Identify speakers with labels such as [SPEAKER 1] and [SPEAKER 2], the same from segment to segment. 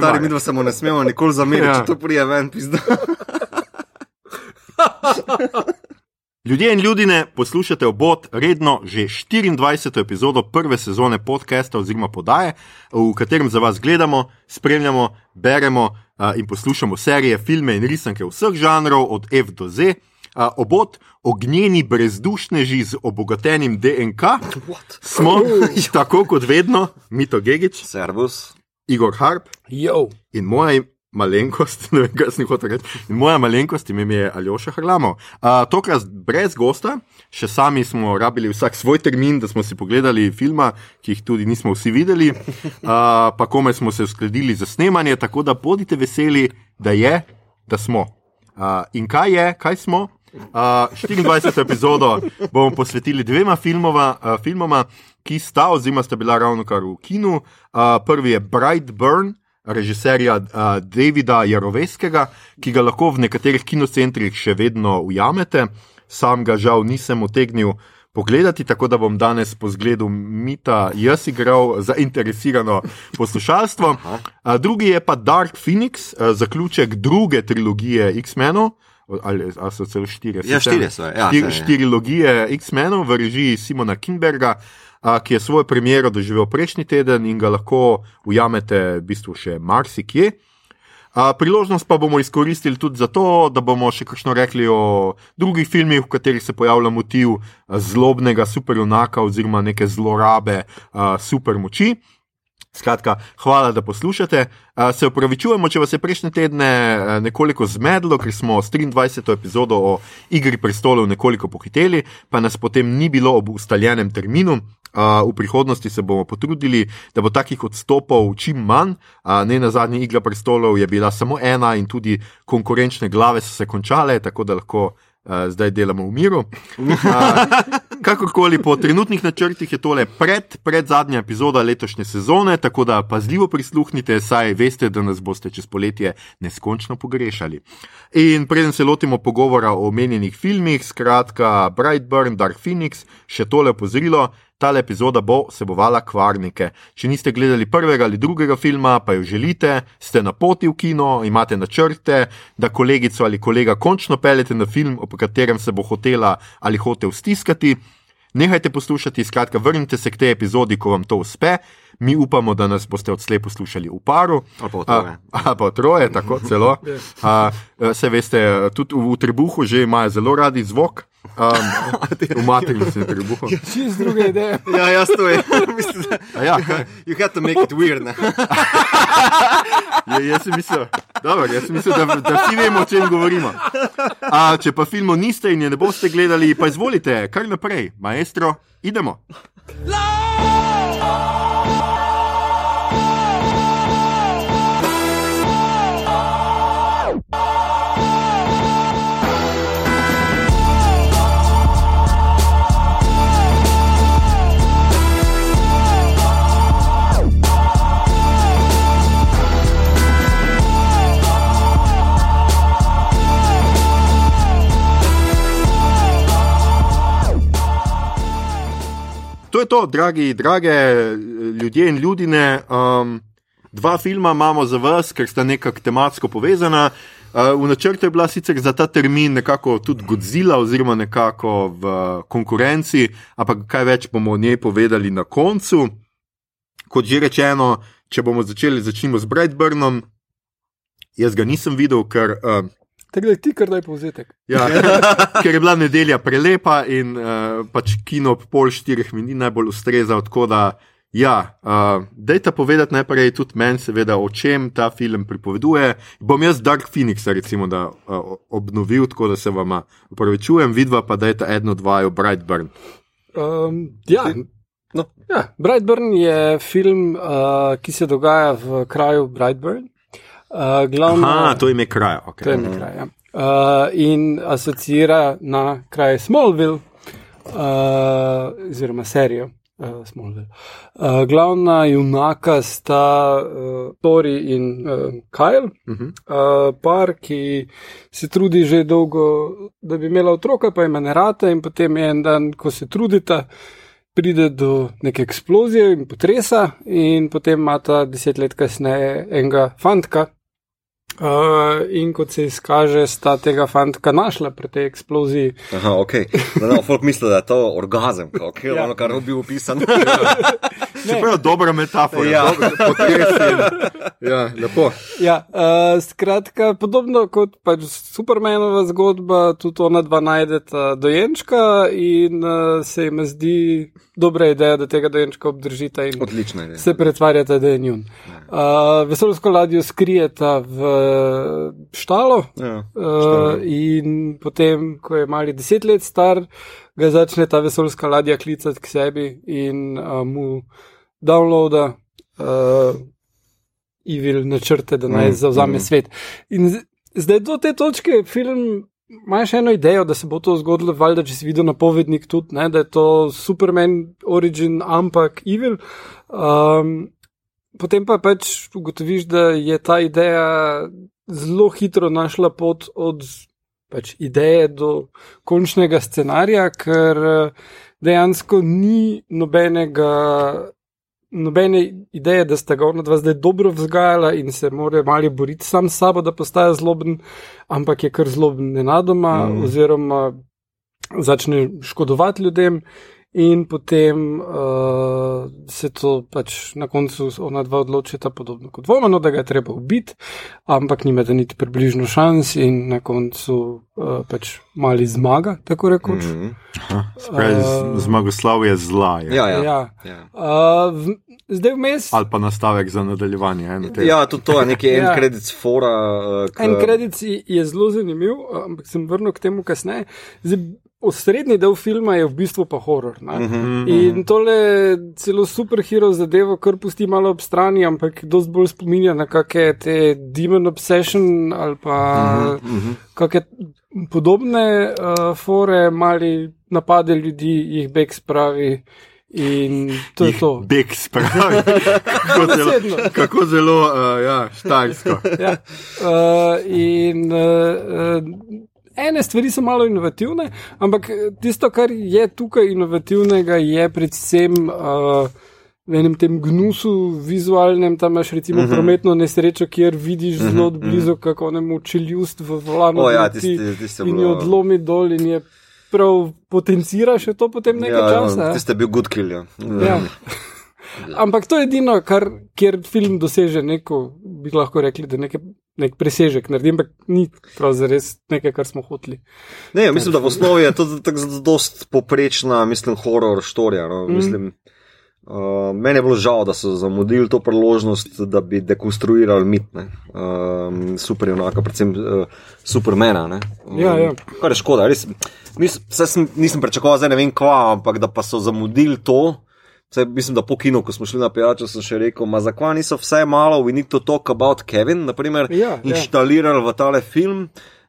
[SPEAKER 1] Stari, mi dva samo ne smemo nikoli zameriti,
[SPEAKER 2] Ja.
[SPEAKER 1] ja. če to prije ven, pizda.
[SPEAKER 2] Ljudje in ljudine poslušate obot redno že 24. epizodo prve sezone podcasta oziroma podaje, v katerem za vas gledamo, spremljamo, beremo a, in poslušamo serije, filme in risanke vseh žanrov, od F do Z. A, Obot, ognjeni brezdušneži z obogatenim DNK, smo tako kot vedno, Mito Gigič,
[SPEAKER 1] Servus.
[SPEAKER 2] Igor Harp
[SPEAKER 3] Jo,
[SPEAKER 2] in moja malenkost, ne vem, kaj sem hotel reči. In moja malenkost, ime je Aljoša Hrlamov. Uh, tokrat brez gosta, še sami smo rabili vsak svoj termin, da smo si pogledali filma, ki jih tudi nismo vsi videli, uh, pa kome smo se uskladili za snemanje, tako da bodite veseli, da je, da smo. Uh, in kaj je, kaj smo? Uh, 24. epizodo bomo posvetili dvema filmova, uh, filmoma, ki sta, oziroma sta bila ravno kar v kinu. Uh, prvi je Brightburn, režiserja uh, Davida Jaroveskega, ki ga lahko v nekaterih kinocentrih še vedno ujamete. Sam ga žal nisem utegnil pogledati, tako da bom danes po zgledu Mita jaz igral zainteresirano poslušalstvo. Uh, drugi je pa Dark Phoenix, uh, zaključek druge trilogije X-Menov. Ali, so celo štiri?
[SPEAKER 1] Ja, štirje so, ja,
[SPEAKER 2] Štir,
[SPEAKER 1] saj, ja.
[SPEAKER 2] štirilogije X-Menov v režiji Simona Kinberga, a, ki je svojo premiero doživel prejšnji teden in ga lahko ujamete v bistvu še marsikje. A, priložnost pa bomo izkoristili tudi zato, da bomo še kakšno rekli o drugih filmih, v katerih se pojavlja motiv zlobnega superjunaka oziroma neke zlorabe a, supermoči. Skratka, hvala, da poslušate. Se upravičujemo, če vas je prejšnje tedne uh, nekoliko zmedlo, ker smo s 23. epizodo o Igri prestolov nekoliko pohiteli, pa nas potem ni bilo ob ustaljenem terminu. V prihodnosti se bomo potrudili, da bo takih odstopov čim manj. Ne na zadnji Igra prestolov je bila samo ena in tudi konkurenčne glave so se končale, tako da lahko uh, zdaj delamo v miru. Uh, kakorkoli, po trenutnih načrtih je tole pred, pred zadnja epizoda letošnje sezone, tako da pazljivo prisluhnite, saj veste, da nas boste čez poletje neskončno pogrešali. In preden se lotimo pogovora o omenjenih filmih, skratka Brightburn, Dark Phoenix, še tole opozorilo. Tale epizoda bo vsebovala kvarnike. Če niste gledali prvega ali drugega filma, pa jo želite, ste na poti v kino, imate načrte, da kolegico ali kolega končno peljete na film, o katerem se bo hotela ali hotel stiskati. Nehajte poslušati, skratka, vrnite se k tej epizodi, ko vam to uspe. Mi upamo, da nas boste odslej poslušali v paru.
[SPEAKER 1] Ali pa troje.
[SPEAKER 2] A, a pa troje, tako celo. A, se veste, tudi v, v trebuhu že imajo zelo radi zvok. Um, v maternici trebuhu.
[SPEAKER 3] čist druga ideja.
[SPEAKER 1] Ja, jaz to je. Mislim, da-
[SPEAKER 2] A Ja, kaj?
[SPEAKER 1] you had to make it weird. Ne?
[SPEAKER 2] Ja, jaz sem mislil, dobro, jaz sem mislil da, da vsi vemo, o čem govorimo. A, če pa filmov niste in je ne boste gledali, pa izvolite, kar naprej, maestro, idemo. To je to, dragi, drage ljudje in ljudine. Um, dva filma imamo za vas, ker sta nekako tematsko povezana. Uh, v načrtu je bila sicer za ta termin nekako tudi Godzilla, oziroma nekako v konkurenci, ampak kaj več bomo o njej povedali na koncu. Kot že rečeno, če bomo začeli, začnimo z Brightburnom. Jaz ga nisem videl, ker uh,
[SPEAKER 3] Tako da ti kar daj povzetek.
[SPEAKER 2] Ja, ker je bila nedelja prelepa in uh, pač kino ob pol štirih mi ni najbolj ustrezal. Tako da, ja, uh, dajte povedati najprej tudi meni, seveda, o čem ta film pripoveduje. Bom jaz Dark Phoenix, recimo, da uh, obnovil, tako da se vam upravičujem, vidva pa dajte eno, dva, Brightburn.
[SPEAKER 3] Um, ja.
[SPEAKER 1] No.
[SPEAKER 3] Ja, Brightburn je film, uh, ki se dogaja v kraju Brightburn. Uh, glavno,
[SPEAKER 2] Aha, to ime kraja.
[SPEAKER 3] to
[SPEAKER 2] Okay.
[SPEAKER 3] je mi kraj. Ja. Uh, in asocira na kraj Smallville, uh, oziroma serijo uh, Smallville. Uh, glavna junaka sta uh, Tori in uh, Kyle,
[SPEAKER 2] Uh -huh.
[SPEAKER 3] uh, par, ki se trudi že dolgo, da bi imela otroka, pa ima ne rata, in potem en dan, ko se trudita, pride do neke eksplozije in potresa, in potem ima ta deset let kasneje enega fantka. Uh, in kot se izkaže, sta tega fantka našla pri tej eksploziji.
[SPEAKER 1] Aha, ok. No, no, folk misli, da je to orgazem, ok,
[SPEAKER 3] Ja.
[SPEAKER 1] ja. ono, kar je bil opisan.
[SPEAKER 2] Čeprav je dobra metafora.
[SPEAKER 1] Ja.
[SPEAKER 2] Ja, lepo.
[SPEAKER 3] Ja, uh, skratka, podobno kot pač Supermanova zgodba, tudi ona dva najdeta dojenčka in uh, se jim zdi dobra ideja, da tega dojenčka obdržita in
[SPEAKER 1] Odlična je.
[SPEAKER 3] se pretvarjata, da je njun. Uh, vesoljsko ladjo skrijeta v štalo
[SPEAKER 1] Ja.
[SPEAKER 3] uh, in potem, ko je mali deset let star, ga začne ta vesoljska ladja klicati k sebi in uh, mu downloada uh, evil načrte, da naj
[SPEAKER 1] Mm,
[SPEAKER 3] zauzame
[SPEAKER 1] mm.
[SPEAKER 3] svet. In zdaj do te točke film. Imaš eno idejo, da se bo to zgodilo, valjda, če si videl napovednik tudi, ne, da je to Superman origin, ampak evil. Um, potem pa pač ugotoviš, da je ta ideja zelo hitro našla pot od pač, ideje do končnega scenarija, ker eh, dejansko ni nobenega. Nobene ideje, da sta ga ona dva zdaj dobro vzgajala in se mora malo boriti sam s sabo, da postaja zloben, ampak je kar zloben nenadoma, mm. oziroma začne škodovati ljudem, in potem uh, se to pač na koncu ona dva odločita, podobno kot Vomano, da ga je treba ubiti, ampak nima da niti približno šans, in na koncu uh, pač mali zmaga, tako rekoč. Mm.
[SPEAKER 1] Mhm.
[SPEAKER 2] Spravi, z- Zmagoslavje zla je.
[SPEAKER 1] Ja, ja.
[SPEAKER 3] Ja.
[SPEAKER 1] ja.
[SPEAKER 3] Uh, v, zdaj vmes.
[SPEAKER 2] Ali pa nastavek za nadaljevanje. tega.
[SPEAKER 1] Ja, tudi to je neki
[SPEAKER 3] Ja.
[SPEAKER 1] en kredic fora. uh, k-
[SPEAKER 3] En kredit je zelo zanimiv, ampak sem vrnil k temu kasneje. Zdaj, Osrednji del filma je v bistvu pa horor. ne.
[SPEAKER 1] Mhm.
[SPEAKER 3] In tole celo superhero zadevo, kar pusti malo ob strani, ampak dosti bolj spominja na kakšne te Demon Obsession ali pa
[SPEAKER 1] Mhm.
[SPEAKER 3] kakšne podobne uh, fore, mali napade ljudi, jih beg spravi. In to je to.
[SPEAKER 2] Beg spravi. kako zelo, kako zelo uh, ja, štajsko.
[SPEAKER 3] Ja. Uh, in uh, uh, ene stvari so malo inovativne, ampak tisto, kar je tukaj inovativnega, je predvsem. Uh, V enem tem gnusu vizualnem, tam imaš recimo
[SPEAKER 1] Mhm.
[SPEAKER 3] -huh. prometno nesrečo, kjer vidiš zelo od blizu, kako nemu čeljust v volanu
[SPEAKER 1] O, ja, tisti- tisti
[SPEAKER 3] in jo odlomi dol in je prav potencira še to potem nekaj
[SPEAKER 1] ja,
[SPEAKER 3] časa. ja.
[SPEAKER 1] Tiste bil good kill. Ja.
[SPEAKER 3] Ja. Ampak to je edino, kar, kjer film doseže neko, bi lahko rekli, da neke, nek presežek naredi, ampak ni pravzaprav nekaj, kar smo hoteli.
[SPEAKER 1] Ne, ja, mislim, da v osnovi je to tako dost poprečna, mislim, horor štorija. No?
[SPEAKER 3] Mhm.
[SPEAKER 1] Mm. Mislim, uh, meni je bilo žal, da so zamudili to priložnost, da bi dekonstruirali mit. ne. Um, super junaka, predvsem uh, supermena. ne. Um,
[SPEAKER 3] Ja, ja.
[SPEAKER 1] Kar je škoda, res. Nis, sem, nisem pričakoval, zdaj ne vem kva, ampak da pa so zamudili to. Saj, mislim, da po kinu, ko smo šli na pijačo, sem še rekel, ma zakaj niso vse malo, we need to talk about Kevin, naprimer,
[SPEAKER 3] Ja, ja.
[SPEAKER 1] inštalirali v tale film,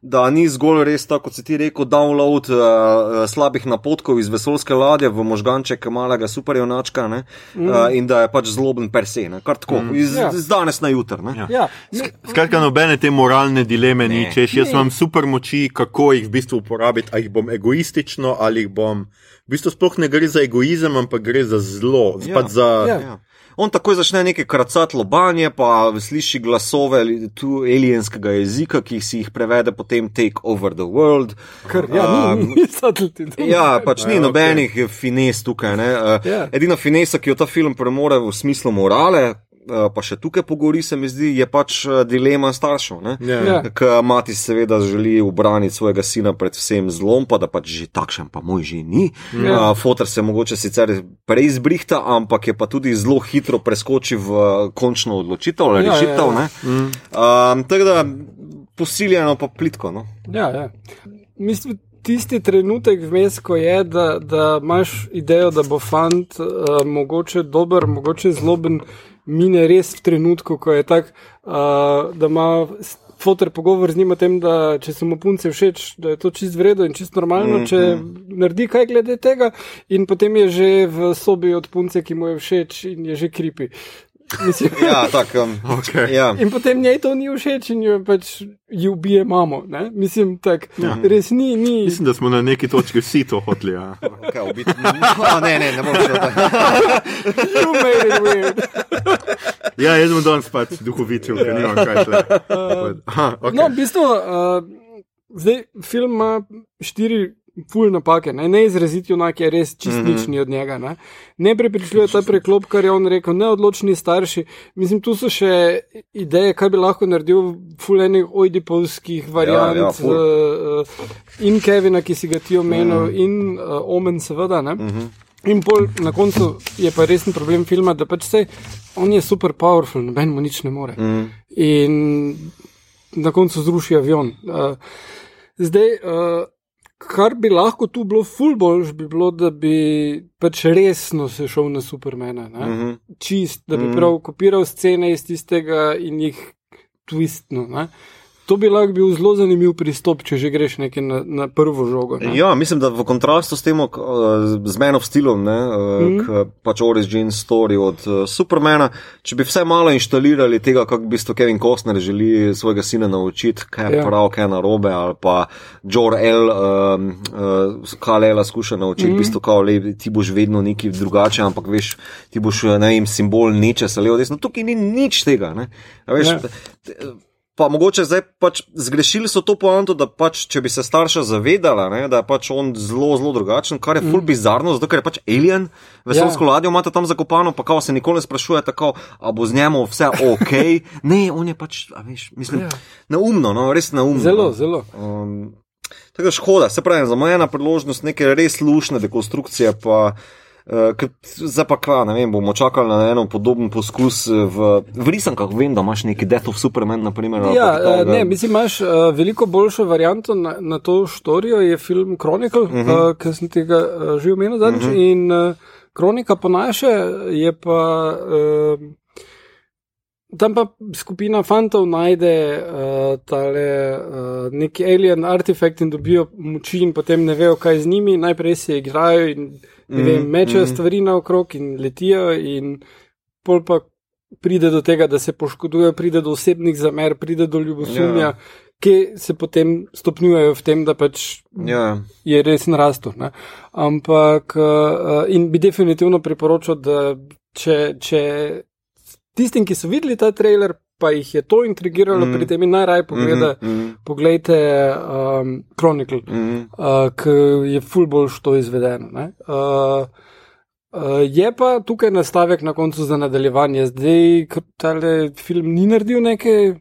[SPEAKER 1] da ni zgolj res tako, kot si ti rekel, download uh, slabih napotkov iz vesoljske ladje v možganček malega superjunačka mm. uh, in da je pač zloben per se, ne? kar tako, mm. iz,
[SPEAKER 3] Ja.
[SPEAKER 1] iz danes na jutr. ne.
[SPEAKER 2] Ja.
[SPEAKER 3] Ja, ne,
[SPEAKER 2] Skratka, nobene te moralne dileme ni,
[SPEAKER 1] Ne.
[SPEAKER 2] češ jaz
[SPEAKER 3] Ne.
[SPEAKER 2] imam super moči, kako jih v bistvu uporabiti, ali jih bom egoistično, ali jih bom. V bistvu sploh ne gre za egoizem, ampak gre za zlo.
[SPEAKER 1] Ja.
[SPEAKER 2] Pač za,
[SPEAKER 3] Ja.
[SPEAKER 1] Ja. On takoj začne nekaj kracati lobanje, pa sliši glasove tu alienskega jezika, ki si jih prevede potem Take Over the World.
[SPEAKER 3] kar, ja,
[SPEAKER 1] Um,
[SPEAKER 3] ni, ni.
[SPEAKER 1] Ja, pač ni
[SPEAKER 2] Ja,
[SPEAKER 1] nobenih okay. fines tukaj. ne. Uh,
[SPEAKER 3] Ja.
[SPEAKER 1] Edina finesa, ki jo ta film premore v smislu morale, pa še tukaj pogori, se mi zdi, je pač uh, dilema staršev. ne.
[SPEAKER 2] Ja.
[SPEAKER 3] Ja.
[SPEAKER 1] Ker mati seveda želi ubraniti svojega sina pred vsem zlom, pa da pač že takšen, pa moj že ni.
[SPEAKER 3] Ja.
[SPEAKER 1] Uh, Fotor se mogoče sicer prej izbrihta, ampak je pa tudi zelo hitro preskočil v uh, končno odločitev ali
[SPEAKER 3] ja,
[SPEAKER 1] rešitev.
[SPEAKER 3] ja.
[SPEAKER 1] Ja, Um, tako da posiljeno pa plitko. No.
[SPEAKER 3] Ja, ja. Mislim, tisti trenutek vmes, ko je, da, da imaš idejo, da bo fant uh, mogoče dober, mogoče zloben, mine res v trenutku, ko je tak, uh, da ima fotor pogovor z njim o tem, da če so mu punce všeč, da je to čist vredno in čist normalno, mm, če naredi kaj glede tega, in potem je že v sobi od punce, ki mu je všeč in je že kripi. Mislim,
[SPEAKER 1] Ja, tako. Um,
[SPEAKER 2] Okay.
[SPEAKER 1] ja.
[SPEAKER 3] In potem njej to ni všeč in jo pač ji ubije mamo. Ne? Mislim, tak, ja. res ni. ni.
[SPEAKER 2] Mislim, da smo na neki točki vsi to hoteli. Ja.
[SPEAKER 1] Kaj, ubiti? A, ne, ne, ne bom šel tam.
[SPEAKER 3] You made it weird.
[SPEAKER 2] ja, jaz sem danes pač duhovit, ker nimam kaj šle. Aha, okay.
[SPEAKER 3] No, v bistvu, uh, zdaj film ima štiri. Ful napake, ne, ne izraziti junak je res čist nič ni od njega. Ne, ne prepričuje ta preklop, kar je on rekel, neodločni starši. Mislim, tu so še ideje, kaj bi lahko naredil, ful enih ojdipovskih variant
[SPEAKER 1] ja, ful.
[SPEAKER 3] uh, in Kevina, ki si ga ti omenil, in uh, Omen, seveda. Ne. In pol na koncu je pa resen problem filma, da pač se on je super powerful, noben mu nič ne more. In na koncu zruši avion. Uh, zdaj, uh, kar bi lahko tu bilo ful boljš, bi bilo, da bi pač resno se šel na Supermana. Mm -hmm. Čist, da bi mm -hmm. prav kopiral scene iz tistega in jih twistno. Ne? To bi lahko bil zelo zanimiv pristop, če že greš nekaj na, na prvo žogo. Ne?
[SPEAKER 1] Ja, mislim, da v kontrastu s tem, uh, z menom stilom, ne, uh, mm -hmm. pač Origin Story od uh, Supermana, če bi vse malo inštalirali tega, kako bi to Kevin Costner želi svojega sina naučiti, kaj je
[SPEAKER 3] Ja.
[SPEAKER 1] prav, kaj je narobe, ali pa Jor L. Um, uh, Kalela skuša naučiti, mm -hmm. bistvo, kao, le, ti boš vedno neki drugače, ampak veš, ti boš ne vem, simbol nečesa, levo, desno. Tukaj ni nič tega. Ne, A veš,
[SPEAKER 3] Ja.
[SPEAKER 1] Pa mogoče zdaj pač zgrešili so to poanto, da pač, če bi se starša zavedala, ne, da je pač on zelo, zelo drugačen, kar je ful bizarno, zato ker je pač alien, vesolsko
[SPEAKER 3] Ja.
[SPEAKER 1] ladjo imate tam zakopano, pa kao se nikoli ne sprašuje, tako, a bo z njemu vse ok. ne, on je pač, a veš, mislim,
[SPEAKER 3] Ja.
[SPEAKER 1] neumno, no, res neumno.
[SPEAKER 3] Zelo,
[SPEAKER 1] no.
[SPEAKER 3] zelo.
[SPEAKER 1] Um, tako da škoda, se pravi, zamujena priložnost neke res lušne dekonstrukcije, pa ker zdaj pa kva, ne vem, bomo čakali na eno podoben poskus v, v risankah, vem, da imaš neki Death of Superman, naprimer. ali
[SPEAKER 3] Ja,
[SPEAKER 1] kaj
[SPEAKER 3] eh, ne, mislim, imaš uh, veliko boljšo varianto na, na to štorijo, je film Chronicle, uh -huh. uh, ki sem tega uh, že omenil zadnjič. Uh -huh. In uh, Kronika po naše je pa. Uh, Tam pa skupina fantov najde uh, tale, uh, neki alien artefakt in dobijo moči, in potem ne vejo, kaj z njimi. Najprej se igrajo in ne vem,
[SPEAKER 1] Mhm,
[SPEAKER 3] mečejo
[SPEAKER 1] mhm.
[SPEAKER 3] stvari naokrog in letijo, in pol pa pride do tega, da se poškodujejo, pride do osebnih zamer, pride do ljubosumja,
[SPEAKER 1] Ja.
[SPEAKER 3] ki se potem stopnjujejo v tem, da pač
[SPEAKER 1] Ja,
[SPEAKER 3] je res narastel. Ne? Ampak uh, in bi definitivno priporočal, da če, če tistim, ki so videli ta trailer, pa jih je to intrigiralo,
[SPEAKER 1] Mhm.
[SPEAKER 3] mm. pri tem in najraje pogleda, mm
[SPEAKER 1] mhm,
[SPEAKER 3] -hmm. poglejte um, Chronicle, mm
[SPEAKER 1] mhm.
[SPEAKER 3] -hmm. uh, ki je ful bolj to izvedeno. ne. Uh, Uh, je pa tukaj nastavek na koncu za nadaljevanje. Zdaj, ker tale film ni naredil neke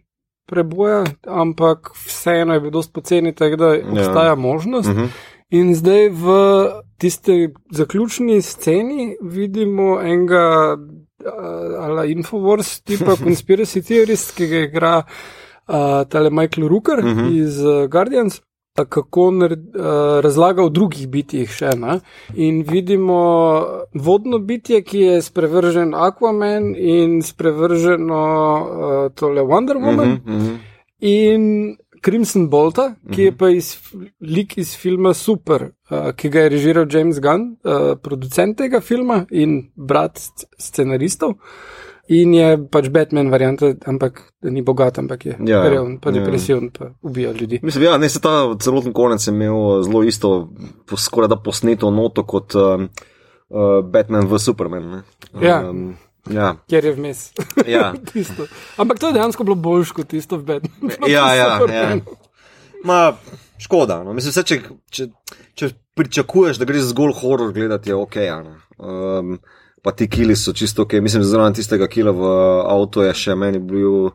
[SPEAKER 3] preboja, ampak vseeno je bil dosti poceni, tako da obstaja možnost.
[SPEAKER 1] Mhm.
[SPEAKER 3] In zdaj v tisti zaključni sceni vidimo enega uh, ali Infowars, tipa Conspiracy Theorist, ki ga igra uh, tale Michael Rooker uh
[SPEAKER 1] Mhm.
[SPEAKER 3] -huh. iz uh, Guardians. Kako nared, uh, razlaga o drugih bitjih še ena. In vidimo vodno bitje, ki je sprevržen Aquaman in sprevrženo uh, tole Wonder Woman.
[SPEAKER 1] Mhm, mhm.
[SPEAKER 3] In Crimson Bolta, ki je pa iz, lik iz filma Super, uh, ki ga je režiral James Gunn, uh, producent tega filma in brat sc- scenaristov. In je pač Batman varianta, ampak ni bogat, ampak je
[SPEAKER 1] Ja, ja.
[SPEAKER 3] reven, pa
[SPEAKER 1] Ja.
[SPEAKER 3] depresiven, pa ubija ljudi.
[SPEAKER 1] Mislim, ja, ne, se ta celoten konec je imel zelo isto, skoraj da posneto noto kot um, uh, Batman v Superman. Ne?
[SPEAKER 3] Ja.
[SPEAKER 1] Um, ja,
[SPEAKER 3] Ker je vmes.
[SPEAKER 1] ja.
[SPEAKER 3] Tisto. Ampak to je dejansko bilo boljš kot tisto v Batmanu.
[SPEAKER 1] ja, ja, ja. Ma, škoda. No. Mislim, vse, če, če, če pričakuješ, da greš zgolj horor gledati, je ok. a ne. Um, pa ti kili so čisto ok. Mislim, zraven tistega kila v avtu je še meni bil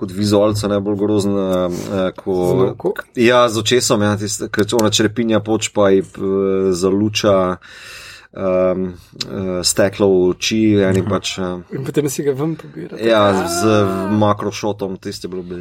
[SPEAKER 1] kot vizualca najbolj grozen. Uh, ko,
[SPEAKER 3] Zelo
[SPEAKER 1] Ja, z očesom, ja, ker ona črepinja poč pa ji uh, zaluča um, uh, steklo v oči, eni pač. Uh,
[SPEAKER 3] In potem si ga ven pobira.
[SPEAKER 1] Ja, z makrošotom, tiste bilo bi.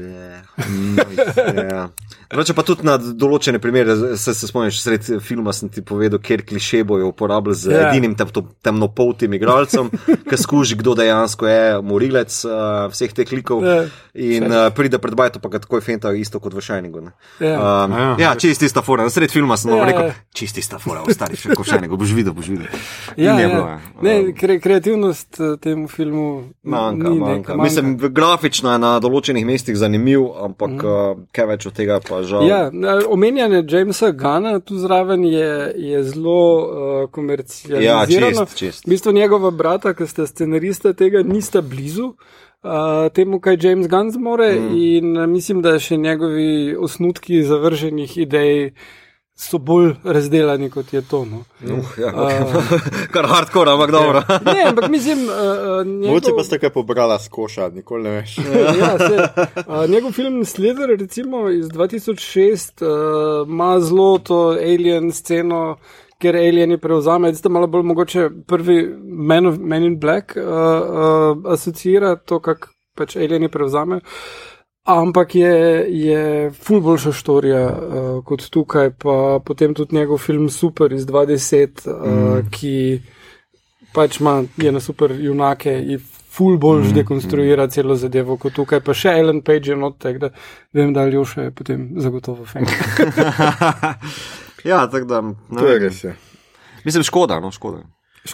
[SPEAKER 1] Ja. Drugače pa tudi na določene primere, se, se spomniš, sred filma sem ti povedal, kjer kliše bojo uporabljali z
[SPEAKER 3] Ja.
[SPEAKER 1] yeah. edinim tem, temnopoltim igralcem, ki skuži, kdo dejansko je morilec uh, vseh teh klikov.
[SPEAKER 3] Ja.
[SPEAKER 1] In uh, pride pred bajto, pa ga takoj fenta, isto kot v Shiningu. ne.
[SPEAKER 3] Ja.
[SPEAKER 1] Um,
[SPEAKER 2] Ja.
[SPEAKER 1] ja, čist ista fora. Sred filma sem
[SPEAKER 3] Ja,
[SPEAKER 1] ja, rekel,
[SPEAKER 3] ja.
[SPEAKER 1] čist ista fora, ostari še kot v Shiningu, boš videl, boš videl.
[SPEAKER 3] Ja, ja.
[SPEAKER 1] bilo, ja.
[SPEAKER 3] Ne, kre, kreativnost eh, temu filmu
[SPEAKER 1] Manjka,
[SPEAKER 3] ni
[SPEAKER 1] manjka.
[SPEAKER 3] neka,
[SPEAKER 1] Mislim, grafično je na določenih mestih zanimiv, ampak mm. uh, kaj več od tega pa žal.
[SPEAKER 3] Ja, omenjanje Jamesa Gana tu zraven je, je zelo uh,
[SPEAKER 1] ja
[SPEAKER 3] komercializirano.
[SPEAKER 1] čist, čist.
[SPEAKER 3] V bistvu njegova brata, ki sta scenarista tega, nista blizu. Uh, temu, kaj James Gunn zmore, mm. in uh, mislim, da še njegovi osnutki zavrženih idej so bolj razdelani kot je to. No.
[SPEAKER 1] Uh, ja, okay. Kar hardcore, ampak dobro.
[SPEAKER 3] Ne, ampak mislim, uh,
[SPEAKER 2] Mogoče
[SPEAKER 3] njegov,
[SPEAKER 2] pa ste kaj pobrala s koša, nikoli ne veš.
[SPEAKER 3] ja, se, uh, njegov film Slither, recimo iz 2006, uh, ima zelo to alien sceno, ker alieni prevzame. Zdaj malo bolj mogoče prvi Men, of, Men in Black uh, uh, asocira to, kak pač alieni prevzame. Ampak je, je ful boljša storija uh, kot tukaj, pa potem tudi njegov film Super iz 2010, uh, mm. ki pač ima ene super junake in ful bolj mm. dekonstruira celo zadevo kot tukaj, pa še Ellen Page je not, tako da vem, da Aljoša je potem zagotovo fan.
[SPEAKER 1] ja, tako da. ne
[SPEAKER 2] To je
[SPEAKER 1] vem.
[SPEAKER 2] res. je.
[SPEAKER 1] Mislim, škoda, no, škoda.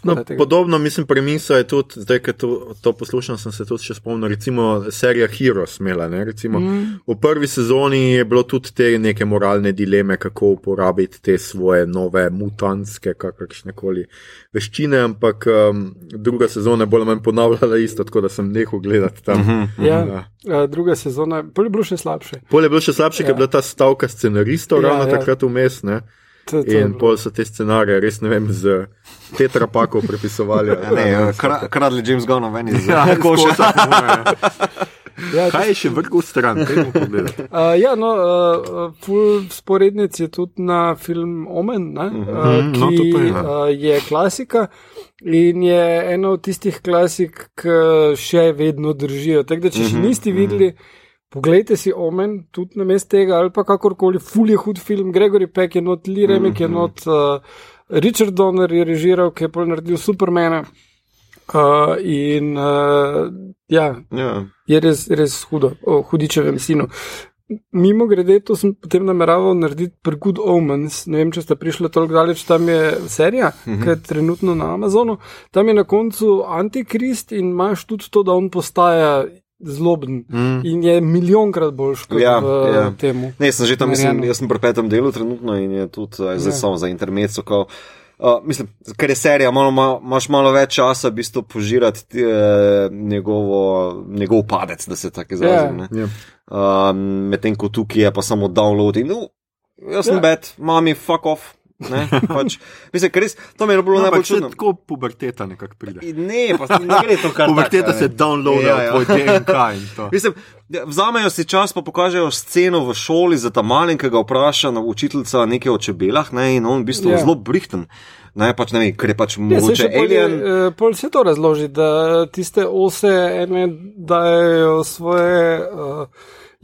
[SPEAKER 2] No,
[SPEAKER 3] tega.
[SPEAKER 2] podobno, mislim, premisa je tudi, zdaj, ko to, to poslušam, sem se tudi še spomnil, recimo serija Heroes imela. Ne, recimo, mm. V prvi sezoni je bilo tudi te neke moralne dileme, kako uporabiti te svoje nove mutantske, kakršne koli veščine, ampak um, druga sezona je bolj ali manj ponavljala isto, tako da sem nehal gledati tam. Mm -hmm.
[SPEAKER 3] Ja,
[SPEAKER 2] Ja.
[SPEAKER 3] druga sezona, bolj je bilo še slabše.
[SPEAKER 2] Pol je bilo še slabše, ker
[SPEAKER 3] Ja.
[SPEAKER 2] je bila ta stavka scenaristov
[SPEAKER 3] Ja,
[SPEAKER 2] ravno
[SPEAKER 3] ja.
[SPEAKER 2] takrat vmes. In
[SPEAKER 3] bilo.
[SPEAKER 2] pol so te scenarije, res ne vem, z tetrapakov prepisovali.
[SPEAKER 1] Ja, ne, kra, kradli James Gunn, meni je
[SPEAKER 2] Ja,
[SPEAKER 1] zelo koša.
[SPEAKER 3] ja,
[SPEAKER 2] Kaj je še vrgel stran?
[SPEAKER 3] Uh, ja, no, uh, full sporednic je tudi na film Omen, ne, uh,
[SPEAKER 2] Mhm, no,
[SPEAKER 3] ki
[SPEAKER 2] to pa je, ja.
[SPEAKER 3] uh, je klasika in je ena od tistih klasik, ki še vedno držijo. Tako da, če še
[SPEAKER 2] Mhm,
[SPEAKER 3] niste videli, poglejte si Omen, tudi na mestu tega ali pa kakorkoli, full je hud film, Gregory Peck je not, Lee Remek je not, uh, Richard Donner je režiral, ki je pol naredil Supermana. Uh, in uh, ja,
[SPEAKER 1] Ja.
[SPEAKER 3] je res, res hudo, o hudičevem sinu. Mimo grede, to sem potem nameraval narediti pri Good Omens. Ne vem, če ste prišli toliko daleč, tam je serija, uh -huh. ki je trenutno na Amazonu. Tam je na koncu antikrist in imaš tudi to, da on postaja zloben mm. in je milijonkrat boljš kot
[SPEAKER 1] Ja,
[SPEAKER 3] v
[SPEAKER 1] ja.
[SPEAKER 3] temu.
[SPEAKER 1] Ne, sem že tam, mislim, jaz sem pri petem delu trenutno in je tudi uh, zdaj
[SPEAKER 3] Ja.
[SPEAKER 1] samo za intermezzo. Kao, Uh, mislim, ker je serija, malo, ma, imaš malo več časa, v bistvu požirati ti, eh, njegovo, njegov padec, da se tako izrazim.
[SPEAKER 3] Ja.
[SPEAKER 1] ne.
[SPEAKER 2] Ja.
[SPEAKER 1] Um, Medtem ko tukaj je pa samo download in, no, jaz sem
[SPEAKER 3] Ja.
[SPEAKER 1] bed, mami, fuck off. Ne, pač, mislim, res, to mi je bilo
[SPEAKER 2] No,
[SPEAKER 1] najbolj čudno.
[SPEAKER 2] tako puberteta nekako pride.
[SPEAKER 1] Ne, pa ne gre to kar.
[SPEAKER 2] Puberteta
[SPEAKER 1] tako,
[SPEAKER 2] se
[SPEAKER 1] ne.
[SPEAKER 2] downloada
[SPEAKER 1] Ja,
[SPEAKER 2] v
[SPEAKER 1] ja.
[SPEAKER 2] tvoj DNK.
[SPEAKER 1] Mislim, ja, vzamejo si čas, pa pokažejo sceno v šoli za ta malen, ki ga vpraša na učiteljica nekaj o čebelah, ne, in on v bistvu
[SPEAKER 3] Ja.
[SPEAKER 1] yeah. zelo brihten. Ne, pač ne vem, ker je pač
[SPEAKER 3] Ja, saj
[SPEAKER 1] mogoče alien.
[SPEAKER 3] eh, Pol se to razloži, da tiste ose ene dajo svoje uh,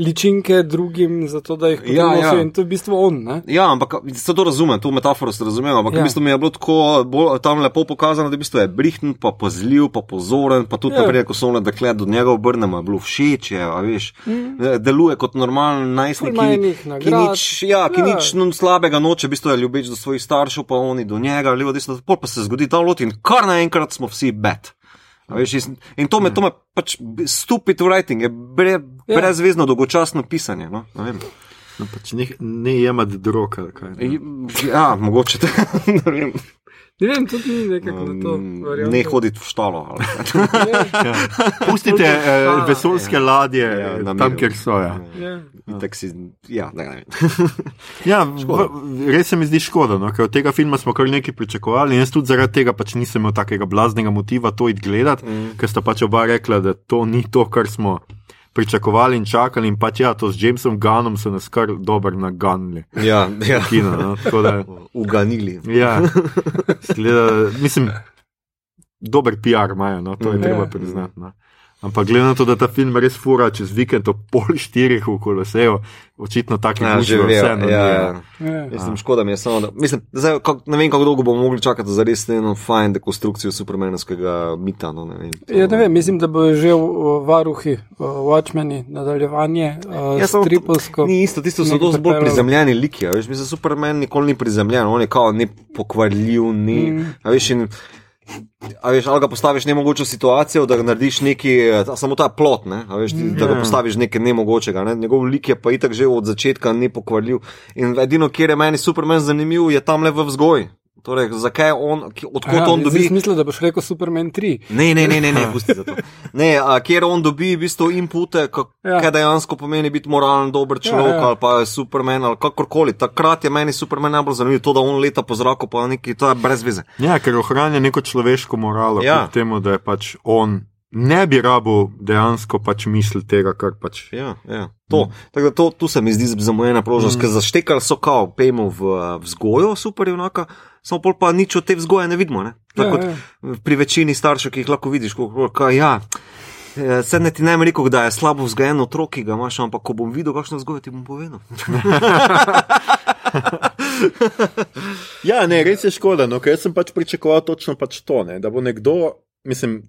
[SPEAKER 3] ličinke drugim, zato da jih
[SPEAKER 1] Ja, ja.
[SPEAKER 3] nosijo in to je v bistvu on. Ne?
[SPEAKER 1] Ja, ampak se to razumem, to metaforo se razumem, ampak ja.
[SPEAKER 3] Ja.
[SPEAKER 1] v bistvu mi je bilo tako bolj, tam lepo pokazano, da v bistvu je brihten, pa pazljiv, pa pozoren, pa tudi
[SPEAKER 3] Ja.
[SPEAKER 1] naprej, ko so one dekle do njega obrnemo, je bilo všeč, je, a veš, mm. deluje kot normalen najstnik, ki, ki nič, ja, ki
[SPEAKER 3] Ja.
[SPEAKER 1] ja. nič slabega noče, v bistvu je ljubeč do svojih staršev, pa oni do njega, levo, desno, pol pa se zgodi ta lot in kar naenkrat smo vsi bed. A Veš, in- in to me, to me pač stupid writing, je bre,
[SPEAKER 3] Ja.
[SPEAKER 1] brezvezno dolgočasno pisanje. No? Ne vem.
[SPEAKER 2] No, pač ne, ne jemati drog kaj. ne.
[SPEAKER 1] Ja, mogoče ne vem.
[SPEAKER 3] Ne vem, tudi ni nekako na to.
[SPEAKER 1] Mm,
[SPEAKER 3] varianto.
[SPEAKER 1] Ne hoditi v štalo. kaj.
[SPEAKER 2] Ja. Pustite eh, vesoljske ladje
[SPEAKER 1] Ja,
[SPEAKER 2] ja,
[SPEAKER 1] na
[SPEAKER 2] tam, kjer so. Ja.
[SPEAKER 3] Ja.
[SPEAKER 1] Itak si, ja, ne, ne.
[SPEAKER 2] Ja, v, res se mi zdi škoda, no, ker od tega filma smo kar nekaj pričakovali. Jaz tudi zaradi tega pač nisem imel takega blaznega motiva to id gledati, mm. ker sta pač oba rekla, da to ni to, kar smo pričakovali in čakali. In pač ja, to s Jamesom Gunnom so nas kar dobro naganili.
[SPEAKER 1] Ja, ja.
[SPEAKER 2] Kino, no, da,
[SPEAKER 1] Uganili.
[SPEAKER 2] ja, skleda, mislim, dober PR imajo, no, to je
[SPEAKER 3] Ja.
[SPEAKER 2] treba priznati. No. Ampak glede na to, da ta film res fura čez vikend ob pol štirih v Koloseju, očitno tako
[SPEAKER 1] Ja, že ve.
[SPEAKER 2] vseeno.
[SPEAKER 1] Ja, ja.
[SPEAKER 3] Ja.
[SPEAKER 1] Mislim, škoda mi je samo, da mislim, zdaj, kak, ne vem, kako dolgo bomo mogli čakati za res eno fajn dekonstrukcijo supermenovskega mita. No, ne vem, to-
[SPEAKER 3] Ja, ne vem, mislim, da bo že v varuhi, v Watchmeni, nadaljevanje, uh,
[SPEAKER 1] Ja, samo
[SPEAKER 3] stripovsko.
[SPEAKER 1] Ni isto, tisto so dosti bolj prizemljeni liki. a Veš, mislim, Superman nikoli ni prizemljen, on je kao ne pokvarljiv, ni. Mm. A veš, in, a veš, ali ga postaviš v nemogočo situacijo, da narediš neki, eh, samo ta plot, ne, a veš, ti, da ga
[SPEAKER 2] Ja.
[SPEAKER 1] postaviš nekaj nemogočega. Ne? Njegov lik je pa itak že od začetka nepokvarljiv. In edino, kjer je meni Superman zanimiv, je tam le v vzgoji. Torej, zakaj on, ki- odkot
[SPEAKER 3] Aha,
[SPEAKER 1] on dobi.
[SPEAKER 3] sem mislil, da boš rekel Superman 3.
[SPEAKER 1] Ne, ne, ne, ne, ne pusti za to. Ne, a, kjer on dobi v bistvu inpute,
[SPEAKER 3] Ja.
[SPEAKER 1] kaj ja. dejansko pomeni biti moralen, dober človek ja,
[SPEAKER 3] ja.
[SPEAKER 1] ja. ali pa je Superman ali kakorkoli. Takrat je meni Superman najbolj zanimiv, to, da on leta po zraku, pa neki, to je brez veze.
[SPEAKER 2] Ja, ker ohranja neko človeško moralo,
[SPEAKER 1] Ja.
[SPEAKER 2] ja. temu, da je pač on ne bi rabil dejansko pač misli tega, kar pač.
[SPEAKER 1] Ja, ja. To, mm. tako da to, tu se mi zdi zamujena priložnost, mm. ker zaštekali so kao, pejmo v vzgojo, super je enaka, samo pol pa nič od te vzgoje ne vidimo. Ne? Tako
[SPEAKER 3] Ja,
[SPEAKER 1] ja, pri večini staršev, ki jih lahko vidiš, kako ja. eh, Sedaj ne ti ne rekel, da je slabo vzgojen otrok, ki ga imaš, ampak ko bom videl, kakšno vzgojo ti bom povedal.
[SPEAKER 2] Ja, ne, res je škoda, no, ker sem pač pričakoval točno pač to, ne, da bo nekdo, mislim,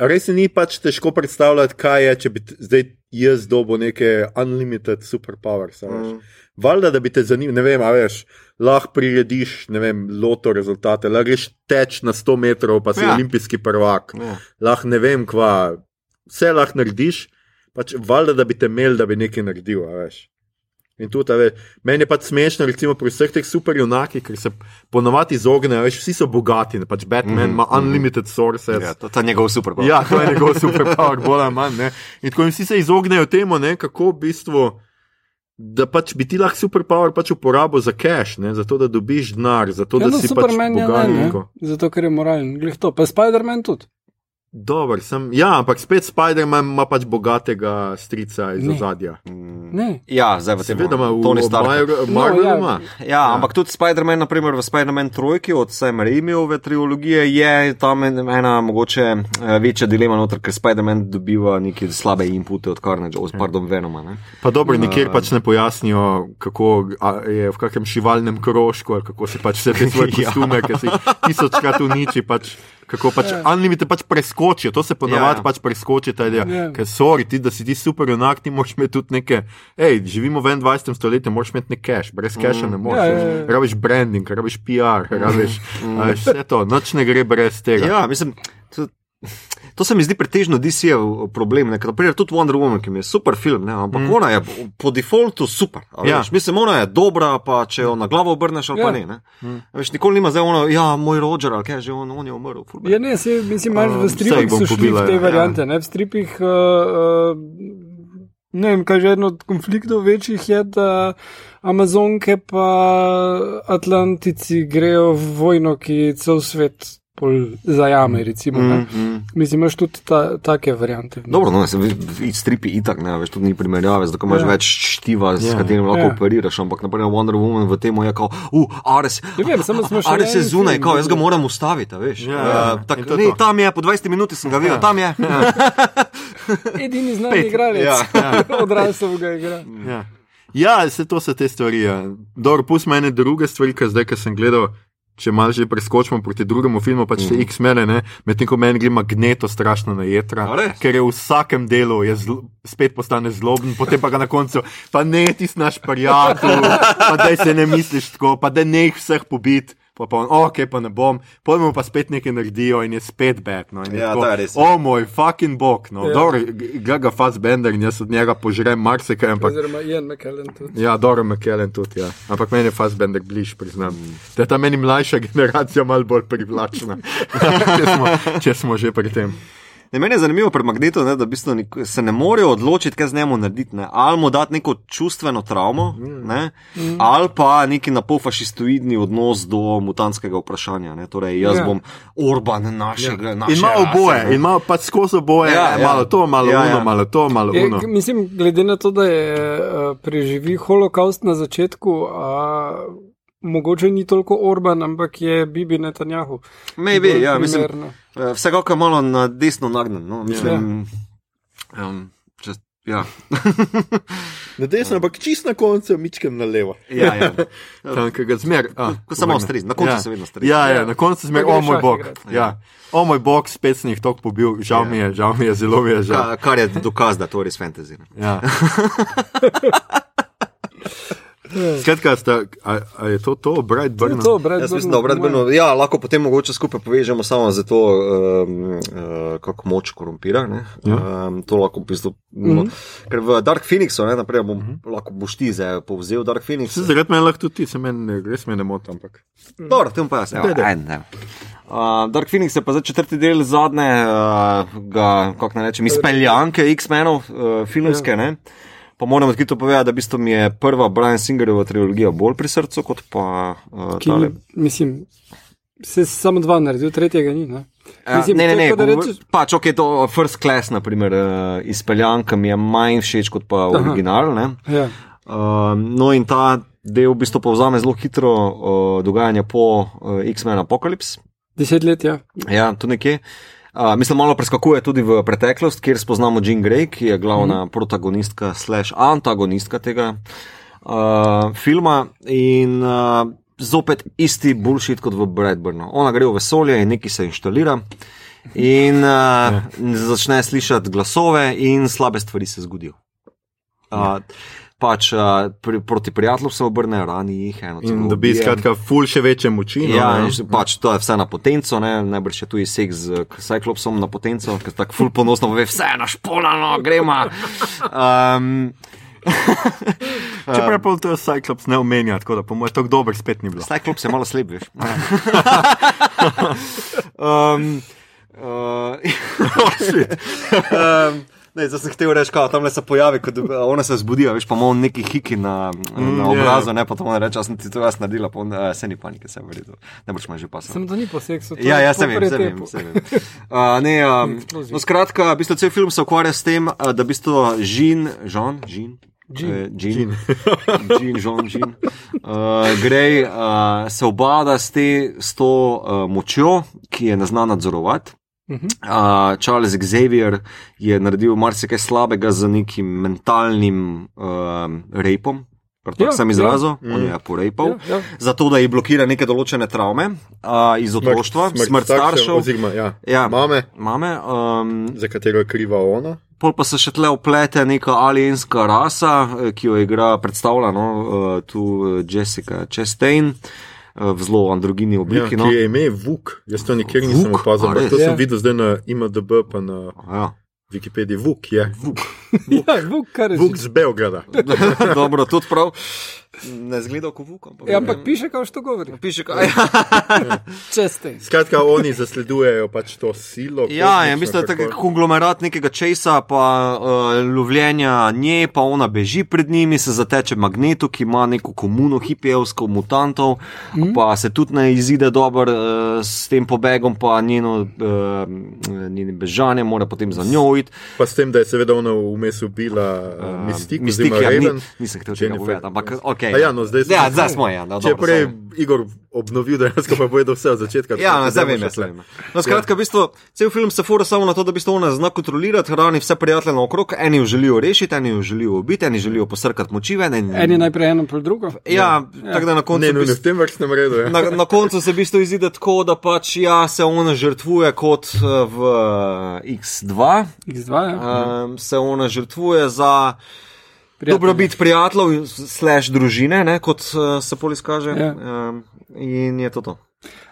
[SPEAKER 2] res ni pač težko predstavljati, kaj je, če bi zdaj jaz dobil neke unlimited superpowers. Mm. Valjda, da bi te zanimalo, ne vem, a veš, lahko prirediš, ne vem, loto rezultate, lahko greš teč na 100 metrov, pa si
[SPEAKER 1] Ja.
[SPEAKER 2] olimpijski prvak,
[SPEAKER 1] Ja.
[SPEAKER 2] lahko ne vem, kva, vse lahko narediš, pač valjda, da bi te imel, da bi nekaj naredil, veš. In tudi, veš, meni je pač smešno, recimo pri vseh teh superjunakih, ker se ponovadi izognejo, veš, vsi so bogati, pač Batman
[SPEAKER 1] Mhm,
[SPEAKER 2] ima mm -hmm. unlimited sources.
[SPEAKER 1] Ja, to, to je njegov super.
[SPEAKER 2] Ja, to je njegov superpower, bolj ali manj. Ne? In tako in vsi se izognejo temu, ne, kako v bistvu. Da pač bi ti lahko superpower pač uporabil za cash, ne, zato da dobiš denar, zato
[SPEAKER 3] Ja,
[SPEAKER 2] da
[SPEAKER 3] no,
[SPEAKER 2] si
[SPEAKER 3] Superman
[SPEAKER 2] pač bogat.
[SPEAKER 3] ne,
[SPEAKER 2] neko.
[SPEAKER 3] zato ker je moralen. Glih to, pa Spider-Man tudi.
[SPEAKER 2] Dober, sem, ja, ampak spet Spider-Man ima pač bogatega strica iz ozadja.
[SPEAKER 3] Ne.
[SPEAKER 1] Ja, zdaj v tem
[SPEAKER 2] Seveda ima v
[SPEAKER 1] Tony Stark.
[SPEAKER 2] Mar-
[SPEAKER 3] No, ja.
[SPEAKER 2] ima.
[SPEAKER 1] Ja, ampak tudi Spider-Man, naprimer v Spider-Man trojki od Sama Raimiove trilogije, je tam en- ena mogoče eh, večja dilema noter, ker Spider-Man dobiva neke slabe inpute od Carnage, od pardon, Venoma. Ne?
[SPEAKER 2] Pa dobro, nikjer pač ne pojasnijo, kako je v kakem živalnem krožku, ali kako si pač vse te svoje
[SPEAKER 1] Ja.
[SPEAKER 2] kostume, ki si jih tisočkrat uniči, pač, kako pač
[SPEAKER 3] Ja.
[SPEAKER 2] Unlimited pač preskočijo, to se ponavadi
[SPEAKER 1] Ja,
[SPEAKER 2] ja.
[SPEAKER 1] ja.
[SPEAKER 2] pač preskoči, ta ideja.
[SPEAKER 3] Ja.
[SPEAKER 2] Ker sorry, ti, da si ti super junak, ti moraš imeti tudi neke, hej, živimo v 21. stoletju, moraš imeti nek cash, brez casha ne moreš.
[SPEAKER 3] Ja, ja, ja.
[SPEAKER 2] Rabiš branding, rabiš PR, rabiš veš, vse to, noč ne gre brez tega.
[SPEAKER 1] Ja, mislim. To, To se mi zdi pretežno DC-jev problem. ne, Naprimer, tudi Wonder Woman, ki je super film, ne, ampak mm. ona je po- defaultu super.
[SPEAKER 2] Ja.
[SPEAKER 1] Veš, mislim, ona je dobra, pa če jo na glavo obrneš ali ja. pa
[SPEAKER 3] Ja.
[SPEAKER 1] ne. ne. Mm. Veš, nikoli nima zdaj ono, ja, moj Roger, ali kaj že on, on je umrl.
[SPEAKER 3] Ja, ne, se, mislim,
[SPEAKER 2] Um,
[SPEAKER 3] v stripih
[SPEAKER 2] bom
[SPEAKER 3] so šli v te
[SPEAKER 2] ja.
[SPEAKER 3] variante. Ne? V stripih, uh, uh, ne vem, kaj že eno od konfliktov večjih je, da Amazonke pa Atlantici grejo v vojno, ki cel svet pol zajame. Recimo,
[SPEAKER 1] Mm,
[SPEAKER 3] mm. Mislim, imaš tudi ta, take variante.
[SPEAKER 1] Dobro, no, se vidi stripi itak, ne, veš, tudi ni primerjave, zato imaš
[SPEAKER 3] Ja.
[SPEAKER 1] ja. več štiva, s
[SPEAKER 2] Ja.
[SPEAKER 1] katerim lahko
[SPEAKER 3] Ja.
[SPEAKER 1] ja. operiraš, ampak naprimer Wonder Woman v tem je kao, uh, Ares.
[SPEAKER 3] Ja, vem, samo smo še
[SPEAKER 1] Ares je zunaj,
[SPEAKER 3] film
[SPEAKER 1] kao, jaz ga moram ustaviti, a veš.
[SPEAKER 2] Ja,
[SPEAKER 1] uh, tak, ne,
[SPEAKER 2] to.
[SPEAKER 1] tam je, po 20 minuti sem ga videl,
[SPEAKER 2] Ja.
[SPEAKER 1] tam je.
[SPEAKER 3] Edini znani
[SPEAKER 2] Pet.
[SPEAKER 3] igralec,
[SPEAKER 1] Ja.
[SPEAKER 3] odrasel ga igra.
[SPEAKER 2] Ja. Ja, vse to so te stvari. Ja. Dobro, pust mene druge stvari, ker zdaj, ko sem gledal, če malo že preskočimo proti drugemu filmu, pač te
[SPEAKER 1] Mhm.
[SPEAKER 2] X-mene, ne, medtem ko meni gre magneto strašno na jedra, ker je v vsakem delu je zl, spet postane zloben, potem pa ga na koncu, pa ne ti si naš prijatelj, pa da se ne misliš tako, pa da ne jih vseh pobit. Pa pa on, ok, pa ne bom, pojmo pa spet nekaj naredijo in je spet bed. No,
[SPEAKER 1] Ja,
[SPEAKER 2] tako,
[SPEAKER 1] res.
[SPEAKER 2] O moj fucking bog, no,
[SPEAKER 3] Ja.
[SPEAKER 2] dobro, gleda ga Fassbender in jaz od njega požrem marsikaj, ampak
[SPEAKER 3] Oziroma Ian McKellen tudi.
[SPEAKER 2] Ja, dobro, McKellen tudi. Ja. Ampak meni je Fassbender bliž, priznam. Da je ta meni mlajša generacija malo bolj privlačna, če, smo, če smo že pri tem.
[SPEAKER 1] Ne, meni je zanimivo pri magnetu, ne, da v bistvu se ne morejo odločiti, kaj z njemu narediti. Ne. Ali mu dati neko čustveno travmo, ne,
[SPEAKER 3] Mm.
[SPEAKER 1] ali pa neki napolfašistoidni odnos do mutantskega vprašanja. Ne. Torej, jaz
[SPEAKER 3] Ja.
[SPEAKER 1] ja. bom Orban našega. naše
[SPEAKER 2] In ima
[SPEAKER 1] rase,
[SPEAKER 2] oboje, in ima pač skozi oboje,
[SPEAKER 1] Ja,
[SPEAKER 2] ja,
[SPEAKER 1] ja.
[SPEAKER 2] malo to, malo
[SPEAKER 1] Ja,
[SPEAKER 2] ja, uno,
[SPEAKER 1] ja.
[SPEAKER 2] malo to, malo
[SPEAKER 3] Je,
[SPEAKER 2] uno.
[SPEAKER 3] mislim, glede na to, da je uh, preživel holokaust na začetku, uh, mogoče ni toliko Orban, ampak je Bibi Netanjahu.
[SPEAKER 1] Maybe, ja, mislim, eh, vsekakor malo na desno nagnen. No, mislim, Um, čez, ja.
[SPEAKER 2] Na desno, ampak čist na koncu, mičkem na levo.
[SPEAKER 1] ja, ja.
[SPEAKER 2] Tam, ki ga zmer. a,
[SPEAKER 1] Ko samo striz, na koncu
[SPEAKER 2] ja.
[SPEAKER 1] se vedno striz.
[SPEAKER 2] Ja, ja, na koncu zmer, o moj bog.
[SPEAKER 3] igrat.
[SPEAKER 2] Ja. O moj bog, spet sem jih tako pobil, žal mi je, žal mi je, zelo mi je žal.
[SPEAKER 1] Ka, kar je dokaz, da to je res fantasy.
[SPEAKER 2] Ja. Skratka, sta, a, a je to to, Bright
[SPEAKER 3] To je
[SPEAKER 2] Burn?
[SPEAKER 3] to, Brad
[SPEAKER 1] Jaz
[SPEAKER 3] Burn,
[SPEAKER 1] mislim, da
[SPEAKER 3] mojem.
[SPEAKER 1] obratno, ja, lahko potem mogoče skupaj povežemo samo za to, um, uh, kako moč korumpira. ne.
[SPEAKER 2] Ja.
[SPEAKER 1] Um, to lahko v bistvu. Mm -hmm. Ker v Dark Phoenixu, ne, naprej bom, mm -hmm. lahko boš ti zdaj povzel Dark Phoenix.
[SPEAKER 2] Zaradi mene lahko tudi ti, se meni res me ne moti, ampak.
[SPEAKER 1] Dobro, tem pa jaz.
[SPEAKER 2] Daj, daj.
[SPEAKER 1] Uh, Dark Phoenix je pa zdaj četrti del zadnje, uh, ga, kako naj rečem, izpeljanke X-menov, uh, filmske. Ja. Pa moram odkrito povedati, da v bistvu mi je prva Brian Singerova trilogija bolj pri srcu kot pa uh,
[SPEAKER 3] Ki,
[SPEAKER 1] tale.
[SPEAKER 3] mislim, se samo dva naredil, tretjega ni. Ne?
[SPEAKER 1] Ja,
[SPEAKER 3] Mislim,
[SPEAKER 1] ne, ne, ne, govor-
[SPEAKER 3] rečeš-
[SPEAKER 1] pač ok, to first class, naprimer, uh, izpeljanka mi je manj všeč kot pa original. Ne?
[SPEAKER 3] Ja.
[SPEAKER 1] Um, no, in ta del v bistvu povzame zelo hitro uh, dogajanje po uh, X-Men Apocalypse.
[SPEAKER 3] Deset let, ja.
[SPEAKER 1] Ja, tu nekje. Uh, mislim, malo preskakuje tudi v preteklost, kjer spoznamo Jean Grey, ki je glavna mm. protagonistka, slash antagonistka tega uh, filma. In uh, zopet isti bullshit kot v Bradburnu. Ona gre v vesolje in nekaj se inštalira. In uh, začne slišati glasove, in slabe stvari se zgodijo. Uh, pač uh, pri, proti prijatelju se obrne, rani jih eno.
[SPEAKER 2] In dobi
[SPEAKER 1] ubije.
[SPEAKER 2] skratka ful še večje moči. no,
[SPEAKER 1] Ja,
[SPEAKER 2] ne.
[SPEAKER 1] in pač to je vse na potenco, ne? najbrž je tu seks z Cyclopsom na potenco, ker tako ful ponosno pove, vse je našponano, gremo. Um,
[SPEAKER 2] Čeprav pa to Cyclops ne omenja, tako da po mojem tako dober spet ni bilo.
[SPEAKER 1] Cyclops je malo slab, veš. um, uh, um, Ne, zdaj sem hotel reči, tam le se pojavi, ko ona se zbudi, a veš, pa ima on neki hiki na,
[SPEAKER 2] Mm,
[SPEAKER 1] na obrazu, ne, pa to ona reče, jaz sem ti to jaz naredila, pa on, uh, se ni panike, se verjetno, ne boš me že pasal.
[SPEAKER 3] Sem to ni po seksu.
[SPEAKER 1] Ja, ja, se vem, se vem. Se vem. Uh, ne, um, no, skratka, v bistvu cel film se ukvarja s tem, uh, da v bistvu Žin, Žan, Žin.
[SPEAKER 3] Jean.
[SPEAKER 1] Eh, Jean, Jean, Jean, Jean. Uh, Grej uh, se obada s, te, s to uh, močjo, ki je ne zna nadzorovati. Uh, Charles Xavier je naredil marsikaj slabega z nekim mentalnim uh, repom, kar tako
[SPEAKER 3] Ja,
[SPEAKER 1] sem izrazil,
[SPEAKER 2] ja.
[SPEAKER 1] on je porepal.
[SPEAKER 3] Ja, ja.
[SPEAKER 1] Zato, da je blokira neke določene travme uh, iz otroštva, smrt staršev,
[SPEAKER 2] Oziroma, ja.
[SPEAKER 1] Ja.
[SPEAKER 2] Mame,
[SPEAKER 1] mame, um,
[SPEAKER 2] za katero je kriva ona.
[SPEAKER 1] pol pa se še tle uplete neka alienska rasa, eh, ki jo igra predstavljeno uh, tu eh, Jessica Chastain uh, v zelo androgini
[SPEAKER 2] Ja,
[SPEAKER 1] obliki.
[SPEAKER 2] ki
[SPEAKER 1] no.
[SPEAKER 2] je ime Vuk. Jaz to nikjer nisem
[SPEAKER 1] Vuk?
[SPEAKER 2] opazil, ampak to
[SPEAKER 3] Ja.
[SPEAKER 2] sem videl zdaj na IMDB pa na
[SPEAKER 1] Ja.
[SPEAKER 2] Wikipediji. Vuk je.
[SPEAKER 3] Ja, Vuk, kar je.
[SPEAKER 2] Vuk z Belgrada.
[SPEAKER 1] Dobro, tudi prav. Ne zgleda kot vuk. Ampak,
[SPEAKER 3] Ja, ampak piše, kao što govori.
[SPEAKER 1] piše, kaj.
[SPEAKER 3] Česte.
[SPEAKER 2] Skratka, oni zasledujejo pač to silo.
[SPEAKER 1] Ja, ja
[SPEAKER 2] kozmično,
[SPEAKER 1] mislim, da je
[SPEAKER 2] kako-
[SPEAKER 1] tako konglomerat nekega česa, pa uh, lovljenja nje, pa ona beži pred njimi, se zateče magnetu, ki ima neko komuno hipijevsko mutantov, mm. pa se tudi ne izide dobro uh, s tem pobegom, pa njeno, uh, njeni bežanje, mora potem za njo iti.
[SPEAKER 2] Pa s tem, da je seveda ona vmes ubila uh,
[SPEAKER 1] Mistik,
[SPEAKER 2] oziroma
[SPEAKER 1] ja, ni, nisem hotel tega
[SPEAKER 2] Jennifer.
[SPEAKER 1] povedati, ampak ok.
[SPEAKER 2] A ja, no, zdaj smo-
[SPEAKER 1] ja, zdaj smo, ja. No,
[SPEAKER 2] Če je
[SPEAKER 1] dobro,
[SPEAKER 2] prej
[SPEAKER 1] sorry.
[SPEAKER 2] Igor obnovil, dejansko pa povedal vse od začetka.
[SPEAKER 1] Ja,
[SPEAKER 2] da
[SPEAKER 1] ne, zdaj vem, jaz
[SPEAKER 2] tle.
[SPEAKER 1] vem. No, skratka, v bistvu, cel film se fura samo na to, da bi ona zna kontrolirati, hrani vse prijatelje naokrog, eni jo želijo rešiti, eni jo želijo ubiti, eni želijo posrkati močive. Eni,
[SPEAKER 3] En je najprej eno, pol drugo.
[SPEAKER 1] Ja, ja. tako da na koncu.
[SPEAKER 2] Ne, no, ne
[SPEAKER 1] bistvu-
[SPEAKER 2] v tem vrstnem redu. Ja.
[SPEAKER 1] Na, na koncu se v bistvu izide tako, da pač ja, se ona žrtvuje kot eh, v eh, X2,
[SPEAKER 3] X2, ja.
[SPEAKER 1] um, se ona žrtvuje za
[SPEAKER 3] Prijatelje.
[SPEAKER 1] dobrobit prijateljev, slash družine, ne, kot uh, se pol izkaže.
[SPEAKER 3] Ja.
[SPEAKER 1] Um, in je to to.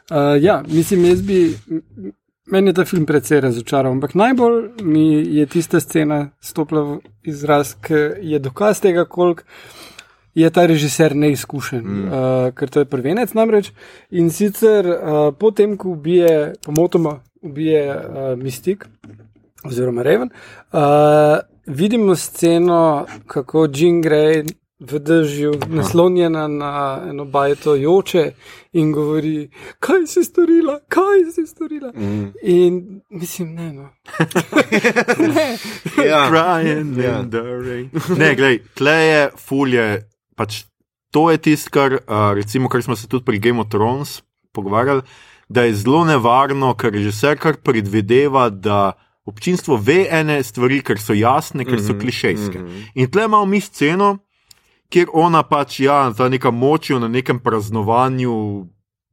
[SPEAKER 3] Uh, ja, mislim, jaz bi. m- m- Meni je ta film precej razočaral, ampak najbolj mi je tista scena stopila v izraz, ki je dokaz tega, koliko je ta režiser neizkušen, mm. uh, ker to je prvenec namreč. In sicer uh, potem, ko ubije, pomotoma ubije uh, Mystik oziroma Raven, uh, vidimo sceno, kako Jean Grey v dežju, naslonjena na eno bajto, joče in govori, kaj si storila, kaj si storila. Mm. In mislim, ne, no. ne.
[SPEAKER 1] Ja.
[SPEAKER 2] Crying
[SPEAKER 1] Ja.
[SPEAKER 2] the rain. Ne, glej, tle je fulje. Pač to je tisto, kar, uh, recimo, kar smo se tudi pri Game of Thrones pogovarjali, da je zelo nevarno, ker režiser kar predvideva, da občinstvo ve ene stvari, ker so jasne, ker so klišejske. In tle imamo mi sceno, kjer ona pač ja, za neka močjo na nekem praznovanju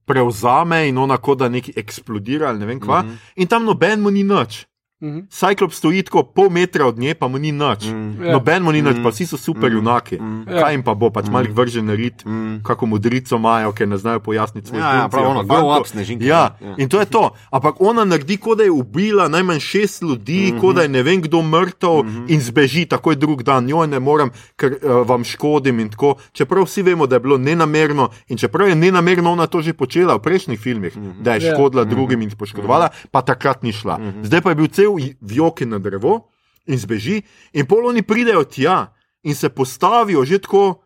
[SPEAKER 2] prevzame in ona kot da neki eksplodira ali ne vem kva. In tam noben mu ni nič.
[SPEAKER 3] Mhm.
[SPEAKER 2] Cyclop stoji tako pol metra od nje, pa mu ni nič.
[SPEAKER 3] Ja.
[SPEAKER 2] Noben mu ni nič, pa vsi so super junaki.
[SPEAKER 3] Ja.
[SPEAKER 2] Kaj jim pa bo, pač malih vržen rit, kako modrico imajo, ker ne znajo pojasniti svoje
[SPEAKER 1] Ja, ja, prav ono, grow up snežinke.
[SPEAKER 2] Ja,
[SPEAKER 1] Ja.
[SPEAKER 2] in to je to. Ampak ona naredi, kot da je ubila najmanj šest ljudi, mm -hmm. kot da je ne vem kdo mrtev mm -hmm. in zbeži takoj drug dan. Jo, ne morem, ker uh, vam škodim in tako. Čeprav vsi vemo, da je bilo nenamerno in čeprav je nenamerno ona to že počela v prejšnjih filmih, mm -hmm. da je
[SPEAKER 3] Ja.
[SPEAKER 2] škodila mm -hmm. drugim in jih poškodovala, pa takrat ni šla. Mm -hmm. Zdaj pa je bil cel vjoki na drevo in zbeži, in pol oni pridejo tja in se postavijo že tako.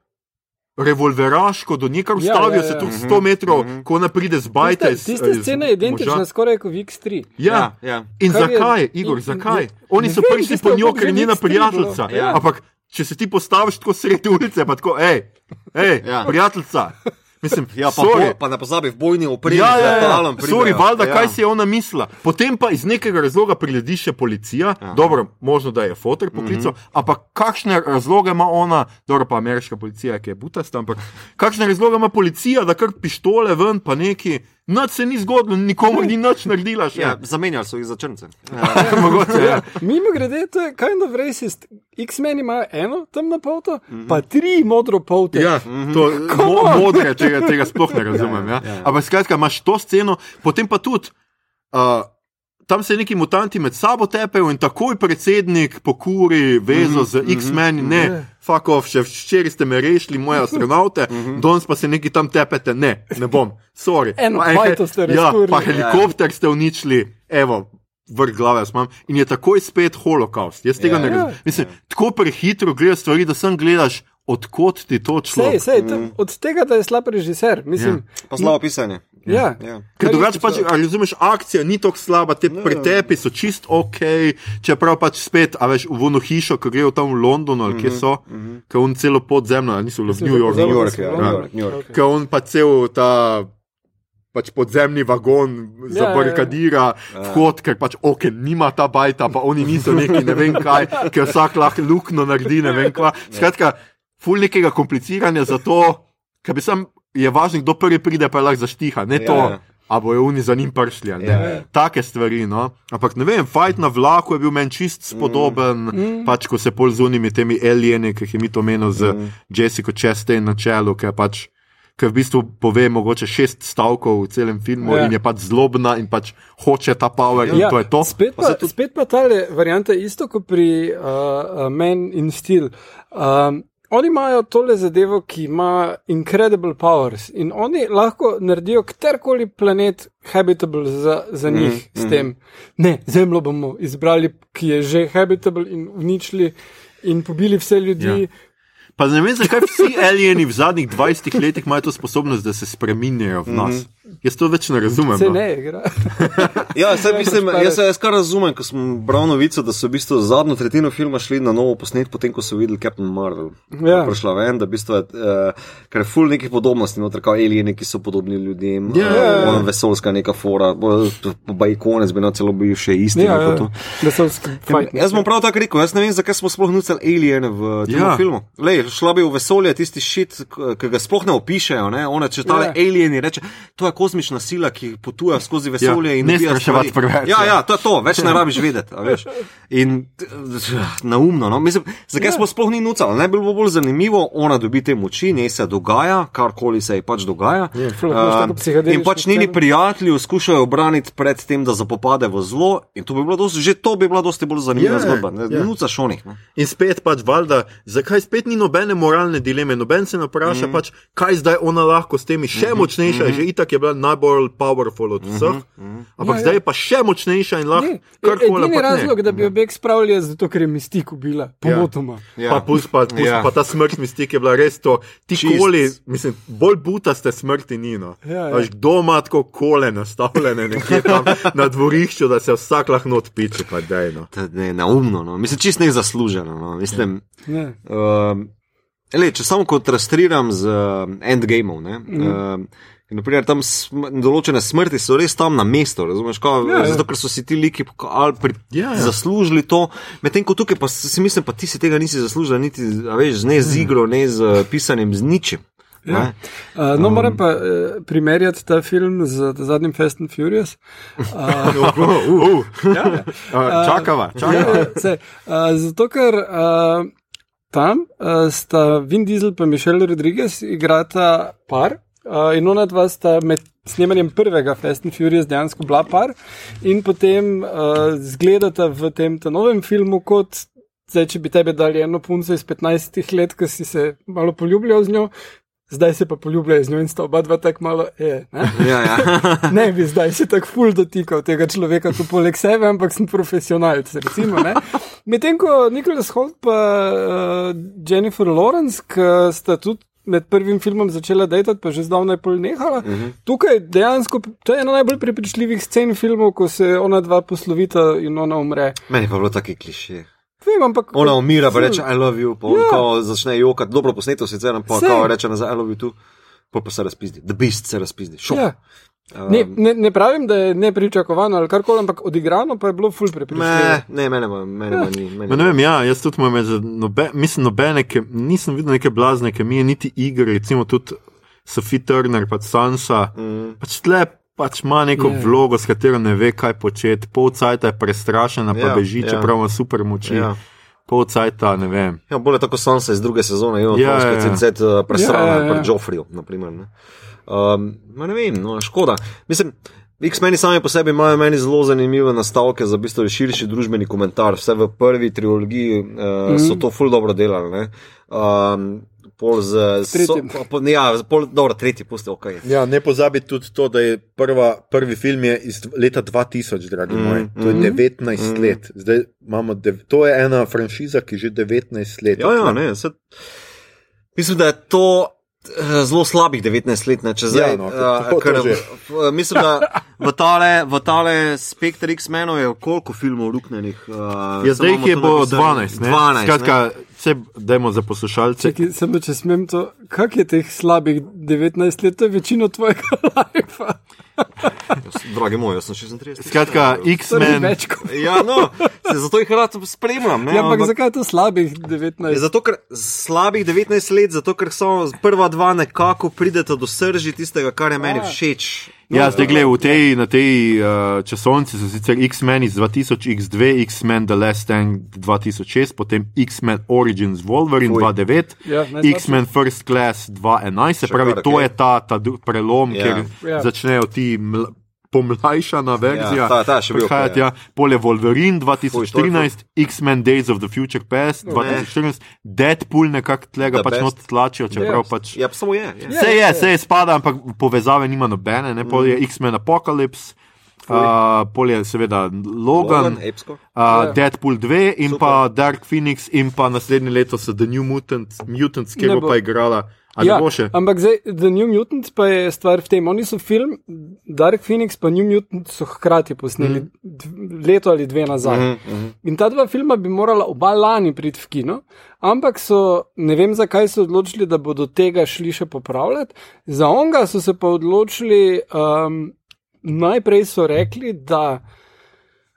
[SPEAKER 2] Revolveraško do nekaj
[SPEAKER 3] Ja,
[SPEAKER 2] ustavijo
[SPEAKER 3] ja,
[SPEAKER 2] se
[SPEAKER 3] ja.
[SPEAKER 2] tu 100 metrov, ko ona pride z bajta.
[SPEAKER 3] Tista,
[SPEAKER 2] iz-
[SPEAKER 3] tista
[SPEAKER 2] iz
[SPEAKER 3] scena je identična,
[SPEAKER 2] moža.
[SPEAKER 3] skoraj kot v X3.
[SPEAKER 2] Ja.
[SPEAKER 1] Ja, ja.
[SPEAKER 2] In
[SPEAKER 3] Kar je-
[SPEAKER 2] zakaj, Igor,
[SPEAKER 3] in-
[SPEAKER 2] zakaj?
[SPEAKER 3] in-
[SPEAKER 2] Oni
[SPEAKER 3] ne
[SPEAKER 2] so
[SPEAKER 3] vem,
[SPEAKER 2] prišli po njo,
[SPEAKER 3] je
[SPEAKER 2] ker je njena prijateljica.
[SPEAKER 1] Ja.
[SPEAKER 2] Ampak če se ti postaviš tako sredi ulice, pa tako, hej, hej
[SPEAKER 1] Ja.
[SPEAKER 2] prijateljica. Mislim,
[SPEAKER 1] Ja, pa, bo, pa ne pozabi v bojni opremi,
[SPEAKER 2] Ja, ja, ja. Sorry, valjda,
[SPEAKER 1] Ja.
[SPEAKER 2] kaj si je ona mislila. Potem pa iz nekega razloga priledi še policija. Aha. Dobro, možno da je fotor poklical, mm -hmm. ampak kakšne razloge ima ona, dobro pa ameriška policija, ki je butasta, ampak kakšne razloge ima policija, da kar pištole ven, pa neki. Noč se ni zgodilo, nikomu ni nič naredila še.
[SPEAKER 1] Ja, zamenjali so jih za črnce.
[SPEAKER 2] Mogoče, ja.
[SPEAKER 3] Mimo grede, to je kind of racist. X-meni imajo eno temno polto, pa tri modro polte.
[SPEAKER 2] Ja, to mo modre, tega, tega sploh ne razumem. Ja. Ampak skratka, imaš to sceno, potem pa tudi. Uh, Tam se neki mutanti med sabo tepejo in takoj predsednik pokuri vezo z X-meni, ne, fuck off, še včeraj ste me rešili, moje astronaute, danes pa se neki tam tepete, ne, ne bom, sorry.
[SPEAKER 3] Eno
[SPEAKER 2] Pa
[SPEAKER 3] bajto ste
[SPEAKER 2] Ja,
[SPEAKER 3] razkurili.
[SPEAKER 2] pa helikopter ste uničili, evo. Vrh glave jaz imam in je takoj spet holokaust. Jaz tega
[SPEAKER 1] Ja,
[SPEAKER 2] ne
[SPEAKER 1] ja.
[SPEAKER 2] razumem. Mislim, tako prehitro gledaš stvari, da sem gledaš, odkot ti to
[SPEAKER 3] Sej,
[SPEAKER 2] človek.
[SPEAKER 3] sej, to, od tega, da je slab režiser. Mislim,
[SPEAKER 1] Pa slabo pisanje.
[SPEAKER 3] Ja.
[SPEAKER 1] Ja.
[SPEAKER 2] Ker
[SPEAKER 3] Kar je
[SPEAKER 2] drugače pač,
[SPEAKER 3] to-
[SPEAKER 2] ali razumeš, akcija ni tako slaba, te pretepi so čist ok, čeprav pač spet, a veš, v ono hišo, ko grejo tam v Londonu ali kje so, ker on celo podzemno, ali niso v New Yorku,
[SPEAKER 1] New York,
[SPEAKER 3] York,
[SPEAKER 1] ja,
[SPEAKER 3] New
[SPEAKER 1] New
[SPEAKER 3] York.
[SPEAKER 1] York, New York.
[SPEAKER 2] ker on pa cel ta. Pač podzemni vagon
[SPEAKER 3] Ja,
[SPEAKER 2] zabarikadira vhod, ker pač ok, nima ta bajta, pa oni niso neki ne vem kaj, ker vsak lahko luknjo naredi, ne vem kaj. Skratka, ful nekega kompliciranja za to, ker bi sam je važno, kdo prvi pride, pa je lahko zaštiha, ne
[SPEAKER 1] Ja,
[SPEAKER 2] to.
[SPEAKER 1] ja.
[SPEAKER 2] A bojo oni za njim prišli. ali ne.
[SPEAKER 1] Ja, ja.
[SPEAKER 2] Take stvari. No? Ampak ne vem, fajt na vlaku je bil meni čist spodoben, mm. pač ko se pol z unimi temi alieni, ki jih je mi to menil z mm. Jessico Chastain na čelu, ki je pač. Ker v bistvu pove mogoče šest stavkov v celem filmu
[SPEAKER 3] Ja.
[SPEAKER 2] ja. in je pač zlobna in pač hoče ta power in to je to.
[SPEAKER 3] Spet pa, pa, spet pa ta varianta isto kot pri uh, uh, Man in Steel. Um, oni imajo tole zadevo, ki ima incredible powers in oni lahko naredijo katerkoli planet habitable za, za njih mm, s tem. Ne, zemljo bomo izbrali, ki je že habitable in uničili in pobili vse ljudi.
[SPEAKER 2] Ja. Pa ne vem, zakaj vsi alieni v zadnjih 20 letih imajo to sposobnost, da se spreminjajo v nas. Mm -hmm. Jaz to več ne razumem.
[SPEAKER 3] Se
[SPEAKER 2] no.
[SPEAKER 3] ne igra.
[SPEAKER 1] Ja, saj mislim, jaz se jaz kar razumem, ko sem bral novico, da so v bistvu zadnjo tretjino filma šli na novo posnet, potem ko so videli Captain Marvel.
[SPEAKER 3] Ja.
[SPEAKER 1] Prišla ven, da v bistvu je, uh, ker je full nekih podobnosti, noter kao alieni, ki so podobni ljudem,
[SPEAKER 2] Ja, ja, ja.
[SPEAKER 1] uh, vesolska neka fora, pa i konec bi na celo bil še isti.
[SPEAKER 3] Ja, ja, so fajn.
[SPEAKER 1] Jaz bom prav tako rekel, jaz ne vem, zakaj smo sploh nucali aliene v tem
[SPEAKER 2] Ja.
[SPEAKER 1] ja. filmu. Lej, šla bi v vesolje, tisti šit, ki ga sploh ne opišejo. Ne? One, če tale
[SPEAKER 3] Ja.
[SPEAKER 1] ja. alieni reče, to je kozmična sila, ki potuje skozi vesolje
[SPEAKER 2] Ja,
[SPEAKER 1] in
[SPEAKER 2] ne
[SPEAKER 1] ubija
[SPEAKER 2] spraševati
[SPEAKER 1] stvari.
[SPEAKER 2] preveč,
[SPEAKER 1] Ja,
[SPEAKER 2] ja.
[SPEAKER 1] ja, to je to, več ne rabiš vedeti. a veš. In naumno. No? Mislim, zakaj
[SPEAKER 3] Ja.
[SPEAKER 1] ja. smo sploh ni nucali? Ne bi bilo bolj zanimivo, ona dobi te moči, ne se dogaja, karkoli se ji pač dogaja.
[SPEAKER 3] Ja, tako
[SPEAKER 1] Um,
[SPEAKER 3] psihedelično
[SPEAKER 1] in pač njeni prijatelji skušajo obraniti pred tem, da zapopade v zlo. In to bi bilo dosti, že to bi bila dosti bolj zanimiva
[SPEAKER 2] Ja,
[SPEAKER 1] zgodba. Ne,
[SPEAKER 2] ja.
[SPEAKER 1] ne nucaš onih. Ne?
[SPEAKER 2] In spet pač valjda, zakaj spet ni nobene moralne dileme, noben se ne vpraša, mm. pač, kaj zdaj ona lahko s temi še močnejša, mm. že itak je bila najbolj powerful od vseh, mm. ampak
[SPEAKER 3] Ja, ja.
[SPEAKER 2] zdaj je pa še močnejša in lahko
[SPEAKER 3] Ne,
[SPEAKER 2] karkoli.
[SPEAKER 3] Edini
[SPEAKER 2] ampak ne.
[SPEAKER 3] razlog, da bi jo beg spravili, je zato, ker je mistik ubila, pomotoma.
[SPEAKER 2] Ja. Pa, pus, pa, pus, ja.
[SPEAKER 1] Ja.
[SPEAKER 2] pa ta smrt mistik je bila res to. Ti
[SPEAKER 1] Čist.
[SPEAKER 2] koli, mislim, bolj butaste smrti ni. No.
[SPEAKER 3] Ja, ja.
[SPEAKER 2] Veš, Kdo ima tako kole nastavljene nekje tam na dvorišču, da se vsak lahko odpiče, pa dejno.
[SPEAKER 1] Ne, neumno, no. mislim, čist ne zasluženo. No. Mislim,
[SPEAKER 3] Ne.
[SPEAKER 1] uh, le, če samo kontrastiram z uh, endgameom, ne, mm. uh, In, naprimer, tam sm določene smrti so res tam na mestu, razumeš? Kao,
[SPEAKER 3] Ja, ja.
[SPEAKER 1] zato, ker so si ti liki ali pri,
[SPEAKER 2] Ja, ja.
[SPEAKER 1] zaslužili to, medtem ko tukaj pa si mislim, pa ti si tega nisi zaslužil, niti veš, ne z igro, ne z eh, pisanjem, z ničim.
[SPEAKER 3] Ja. Uh, no, moram pa uh, primerjati ta film z zadnjim Fast and Furious. Uh,
[SPEAKER 2] Uh,
[SPEAKER 3] ja, ja.
[SPEAKER 2] uh, čakava, čakava.
[SPEAKER 3] Ja, sej, uh, zato, ker uh, tam uh, sta Vin Diesel in Mišel Rodriguez igrata par. Uh, in ona dva sta med snemanjem prvega Fast and Furious dejansko bila par, in potem uh, zgledata v tem novem filmu kot. Zdaj, če bi tebi dali eno punco iz 15 let, ki si se malo poljubljal z njo, zdaj se pa poljubljajo z njo in sta oba dva tako malo, e, ne?
[SPEAKER 1] Ja, ja.
[SPEAKER 3] ne bi zdaj se tako ful dotikal tega človeka, kot poleg sebe, ampak sem profesionalc. recimo, ne. Medtem ko Nicholas Holt in uh, Jennifer Lawrence, ki sta tudi med prvim filmom začela dejati, pa že zdavnaj pol nehala. Uh -huh. Tukaj dejansko, to je ena najbolj prepričljivih scen filmov, ko se ona dva poslovita in ona umre.
[SPEAKER 1] Meni pa je bilo taki kliše.
[SPEAKER 3] Vem, ampak,
[SPEAKER 1] Ona umira, pa reče, I love you, pa on
[SPEAKER 3] Ja.
[SPEAKER 1] ja. začne jokati, dobro posneto sicer, pa reče nazaj, I love you too, pol pa se razpizdi, the beast se razpizdi, šok.
[SPEAKER 3] Ja.
[SPEAKER 1] Um,
[SPEAKER 3] Ne, ne, ne pravim, da je nepričakovano ali karkoli, ampak odigrano pa je bilo ful prepričljivo.
[SPEAKER 1] Ne, ne, mene pa, mene pa ni. Mene
[SPEAKER 2] Ma ne vem, ja, jaz tudi imam, nobe, mislim, nobene, ke, nisem videl neke blazne kemije, niti igre, recimo tudi Sophie Turner, pa Sansa.
[SPEAKER 1] Mm.
[SPEAKER 2] Pač tle pač ima neko
[SPEAKER 3] Je.
[SPEAKER 2] yeah. vlogo, s katero ne ve, kaj početi, pol cajta je prestrašena, pa
[SPEAKER 1] Ja,
[SPEAKER 2] beži,
[SPEAKER 1] ja.
[SPEAKER 2] čeprav ima super moči.
[SPEAKER 1] Ja.
[SPEAKER 2] Pol cajta, ne vem.
[SPEAKER 1] Ja, bolje tako Sansa iz druge sezone, jo,
[SPEAKER 2] Ja,
[SPEAKER 1] ja,
[SPEAKER 2] ja,
[SPEAKER 1] ja,
[SPEAKER 2] ja.
[SPEAKER 1] cincet uh, presrana
[SPEAKER 3] Ja,
[SPEAKER 1] ja,
[SPEAKER 3] ja,
[SPEAKER 1] ja,
[SPEAKER 3] ja.
[SPEAKER 1] ja. pri Joffriju, naprimer. Ne, um, ne vem, no, škoda. Mislim, X-meni sami po sebi imajo meni zelo zanimive nastavke za v bistvu širši družbeni komentar. Vse v prvi trilogiji uh, mm. so to ful dobro delali. Ne. Um, Pol z, so,
[SPEAKER 3] tretjim.
[SPEAKER 1] po, po, ja, pol, dobro, tretji, pusti, ok.
[SPEAKER 2] Ja, ne pozabi tudi to, da je prva, prvi film je iz leta 2000, dragi Mm, moji. To je
[SPEAKER 1] mm,
[SPEAKER 2] 19 mm. let. Zdaj imamo, dev, to je ena franšiza, ki že 19 let.
[SPEAKER 1] Ja, ja, ne, se, mislim, da je to zelo slabih 19 let, ne, če zdaj.
[SPEAKER 2] Ja, no,
[SPEAKER 1] eh,
[SPEAKER 2] to- to
[SPEAKER 1] ker
[SPEAKER 2] že.
[SPEAKER 1] v- v- Mislim, da v tale, v tale spektr X-menov je koliko filmov ruknenih. Uh,
[SPEAKER 2] Ja, zdaj jih je bo 12. Ne?
[SPEAKER 1] 12.
[SPEAKER 2] Skratka, vse dajmo za poslušalce.
[SPEAKER 3] Čekaj, samo če smem to, kak je teh slabih 19 let, to je večino tvojega lajfa.
[SPEAKER 1] Dragi moj, jaz sem 36.
[SPEAKER 2] Skratka, X-Men.
[SPEAKER 1] Ja, no, se, zato jih rad spremljam. Ne,
[SPEAKER 3] Ja, ampak
[SPEAKER 1] ampak-
[SPEAKER 3] zakaj je to slabih
[SPEAKER 1] Je
[SPEAKER 3] 19?
[SPEAKER 1] Zato, ker slabih 19 let, zato ker so prva dva nekako prideta do srži tistega, kar je meni
[SPEAKER 3] A.
[SPEAKER 1] všeč.
[SPEAKER 2] Ja, zdaj gledaj, v tej, na tej uh, časovnici so sicer X-Men iz 2000, X2, X-Men The Last Stand 2006, potem X-Men Origins Wolverine
[SPEAKER 1] Fuj.
[SPEAKER 2] 2009,
[SPEAKER 3] Ja.
[SPEAKER 2] X-Men First Class 2011, se
[SPEAKER 1] Še
[SPEAKER 2] pravi,
[SPEAKER 1] kar,
[SPEAKER 2] to
[SPEAKER 1] okej.
[SPEAKER 2] je ta, ta prelom,
[SPEAKER 1] Ja.
[SPEAKER 2] kjer
[SPEAKER 3] Ja.
[SPEAKER 2] začnejo ti ml- pomlajšana verzija.
[SPEAKER 1] Ja, ta- ta še bil,
[SPEAKER 2] prihajati,
[SPEAKER 1] ja.
[SPEAKER 2] ja. Pol je Wolverine
[SPEAKER 1] Fuj, to je
[SPEAKER 2] 2014, X-Men Days of the Future Past 2014, Deadpool nekako tlega
[SPEAKER 1] The
[SPEAKER 2] pač not tlačijo, čeprav
[SPEAKER 3] Ja.
[SPEAKER 2] pač.
[SPEAKER 1] Ja, samo je. je.
[SPEAKER 3] Ja.
[SPEAKER 2] Vse je, vse je spada, ampak povezave nima nobene, ne pol je X-Men Apocalypse, uh, pol je seveda Logan,
[SPEAKER 1] Logan,
[SPEAKER 2] uh,
[SPEAKER 3] Ja.
[SPEAKER 2] Deadpool 2 in
[SPEAKER 1] Super.
[SPEAKER 2] pa Dark Phoenix in pa naslednje leto so The New Mutant, Mutants, kjer
[SPEAKER 3] Ne
[SPEAKER 2] bo pa igrala. Ja,
[SPEAKER 3] ampak zdaj, The New Mutants pa je stvar v tem. Oni so film, Dark Phoenix pa New Mutants so hkrati posneli mm. leto ali dve nazaj. Mm
[SPEAKER 1] mhm.
[SPEAKER 3] In ta dva filma bi morala oba lani priti v kino, ampak so, ne vem zakaj so odločili, da bodo tega šli še popravljati. Za onga so se pa odločili, um, najprej so rekli, da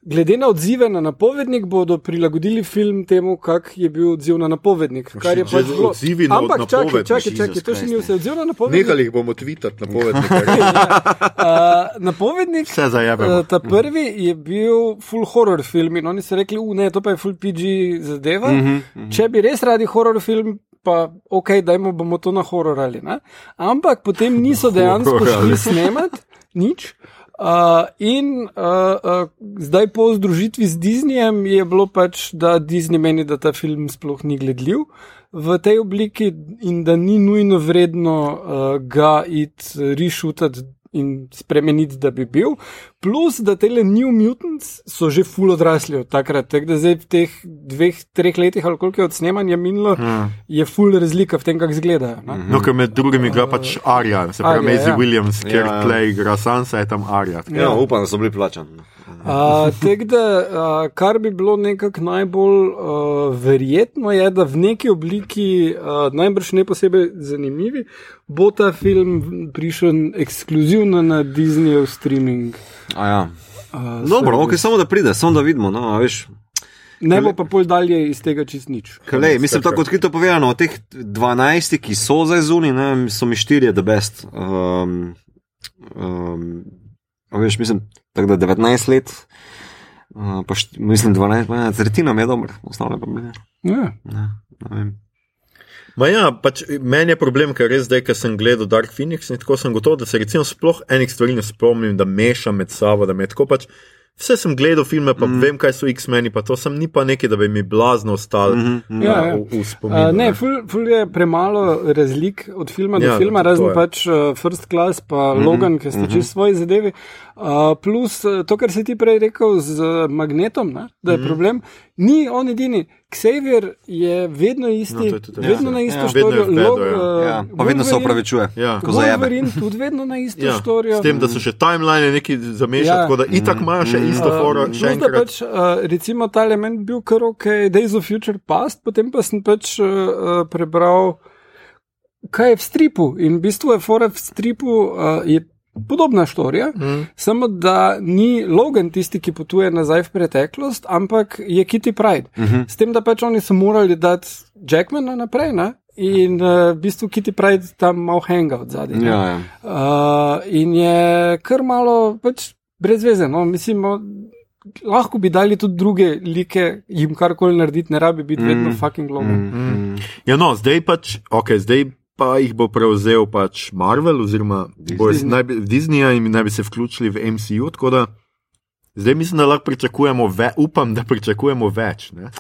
[SPEAKER 3] glede na odzive na napovednik bodo prilagodili film temu, kak je bil odziv na napovednik. Kar je pač bilo.
[SPEAKER 2] odzivi na
[SPEAKER 3] Ampak čakaj,
[SPEAKER 2] napovednik,
[SPEAKER 3] čakaj, čakaj, to še ni vse. Odziv na napovednik.
[SPEAKER 2] Nehali jih bomo tvitati na povednik.
[SPEAKER 3] Uh, napovednik,
[SPEAKER 2] Vse zajebemo.
[SPEAKER 3] uh, ta prvi je bil full horror film in oni so rekli, uh, ne, to pa je full PG zadeva. Mm -hmm, mm -hmm. Če bi res radi horror film, pa ok, dajmo bomo to na horror ali ne. Ampak potem niso dejansko šli snemati nič. Uh, in uh, uh, zdaj po združitvi z Disneyjem je bilo pač, da Disney meni, da ta film sploh ni gledljiv v tej obliki in da ni nujno vredno uh, ga iti rešutati in spremeniti, da bi bil. Plus, da te New Mutants so že full odrasli od takrat, tako da zdaj v teh dveh, treh letih ali koliko je od snemanja minilo,
[SPEAKER 2] Ja.
[SPEAKER 3] je full razlika v tem, kako izgledajo. ne.
[SPEAKER 2] No, ker med drugim igra pač Arja, se pravi Maisie
[SPEAKER 3] ja.
[SPEAKER 2] Williams, ker
[SPEAKER 1] Ja, ja.
[SPEAKER 2] tle igra Sansa, je tam Arja.
[SPEAKER 1] Ja, upam, da so bili plačani.
[SPEAKER 3] Uh, Tako da, uh, kar bi bilo nekako najbolj uh, verjetno, je, da v neki obliki, uh, najbrž ne posebej zanimivi, bo ta film prišel ekskluzivno na Disneyjev streaming.
[SPEAKER 1] A Ja.
[SPEAKER 3] Uh,
[SPEAKER 1] Dobro, okay, samo da pride, samo da vidimo. No, a veš,
[SPEAKER 3] Ne bo pa pol dalje iz tega čist nič.
[SPEAKER 1] Kalej, mislim, tako odkrito povedano, od teh 12, ki so zdaj zunaj, so mi štirje the best. Um, um, veš, mislim, tako da 19 let, uh, pa št, mislim 12, pa ne, tretjina mi je dobro, ostale pa mi ne.
[SPEAKER 3] Ja.
[SPEAKER 1] ne, ne vem.
[SPEAKER 2] Ma ja, pač meni je problem, ker res zdaj, ker sem gledal Dark Phoenix in tako sem gotov, da se recimo sploh enih stvari ne spomnim, da mešam med sabo, da me tako pač. Vse sem gledal filme, pa mm. vem, kaj so X-meni, pa to sem ni pa nekaj, da bi mi blazno ostalo mm -hmm.
[SPEAKER 3] Ja, ja.
[SPEAKER 2] v, v spominu.
[SPEAKER 3] Uh, ne, ful, ful je premalo razlik od filma do
[SPEAKER 2] Ja,
[SPEAKER 3] filma,
[SPEAKER 2] to
[SPEAKER 3] razen pač uh, First Class pa mm -hmm. Logan, ki sta čisto svoji zadevi. Uh, plus uh, to, kar si ti prej rekel z magnetom, ne, da je mm problem, ni on edini. Xavier je vedno isti,
[SPEAKER 2] No, tudi
[SPEAKER 3] vedno
[SPEAKER 2] ja.
[SPEAKER 3] na isto
[SPEAKER 2] Ja. Vedno je
[SPEAKER 3] storijo.
[SPEAKER 2] v bedu,
[SPEAKER 3] Log-
[SPEAKER 2] ja.
[SPEAKER 3] uh,
[SPEAKER 1] Ja, pa vedno se opravičuje.
[SPEAKER 2] Ja.
[SPEAKER 3] Wolverine tudi vedno na isto
[SPEAKER 2] Ja,
[SPEAKER 3] storijo.
[SPEAKER 2] s tem, da so še timeline neki zamešali,
[SPEAKER 3] Ja.
[SPEAKER 2] ja. tako da itak imajo še isto
[SPEAKER 3] Uh,
[SPEAKER 2] foro, še enkrat.
[SPEAKER 3] Pač, uh, recimo ta element bil kar ok, Days of Future Past, potem pa sem pač uh, prebral, kaj je v stripu. In v bistvu je fora v stripu uh, je podobna storija, mm. samo da ni Logan tisti, ki potuje nazaj v preteklost, ampak je Kitty Pride. Mm -hmm. S tem, da pač oni so morali dati Jackmana naprej. Ne? In uh, v bistvu Kitty Pride tam malo hanga od zadaj.
[SPEAKER 1] Ja, ja.
[SPEAKER 3] Uh, in je kar malo pač brez veze. No? Mislim, lahko bi dali tudi druge like, jim karkoli narediti, ne rabi biti mm. vedno fucking logo. Mm.
[SPEAKER 1] Mm.
[SPEAKER 2] Ja, no, zdaj pač, ok, zdaj pa jih bo prevzel pač Marvel oziroma
[SPEAKER 3] Disney.
[SPEAKER 2] bi- Disney in naj bi se vključili v MCU, tako da zdaj mislim, da lahko pričakujemo, ve, upam, da pričakujemo več. Ne?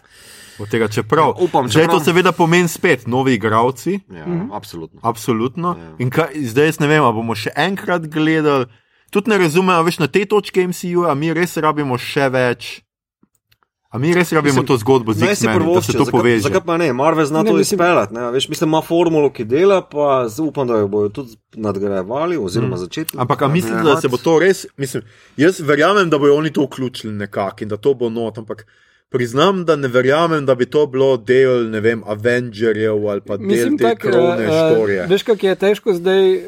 [SPEAKER 2] Od tega, čeprav,
[SPEAKER 1] Upam,
[SPEAKER 2] zdaj to
[SPEAKER 1] čeprav-
[SPEAKER 2] seveda pomeni spet novi igravci,
[SPEAKER 1] Ja,
[SPEAKER 3] Mhm.
[SPEAKER 1] absolutno.
[SPEAKER 2] absolutno.
[SPEAKER 1] Ja.
[SPEAKER 2] In kaj, zdaj jaz ne vem, ali bomo še enkrat gledali. Tudi ne razumem, a veš na tej točki MCU, a mi res rabimo še več. A mi res rabimo
[SPEAKER 1] Mislim,
[SPEAKER 2] to zgodbo z
[SPEAKER 1] Naj si
[SPEAKER 2] X-Men, da se to
[SPEAKER 1] zakaj,
[SPEAKER 2] poveže.
[SPEAKER 1] zakaj pa ne, Marvel zna
[SPEAKER 3] Ne,
[SPEAKER 1] to
[SPEAKER 3] mislim-
[SPEAKER 1] izpeljati. ne, a Veš, mislim, ima formulo, ki dela, pa upam, da jo bodo tudi nadgrajevali, oziroma mm. začeti.
[SPEAKER 2] Ampak a mislite, da se bo to res, mislim, jaz verjamem, da bodo oni to vključili nekako in da to bo not, ampak priznam, da ne verjamem, da bi to bilo del, ne vem, Avengerjev ali pa del
[SPEAKER 3] Mislim,
[SPEAKER 2] te
[SPEAKER 3] tak,
[SPEAKER 2] krovne
[SPEAKER 3] uh,
[SPEAKER 2] štorije.
[SPEAKER 3] veš, kako je težko zdaj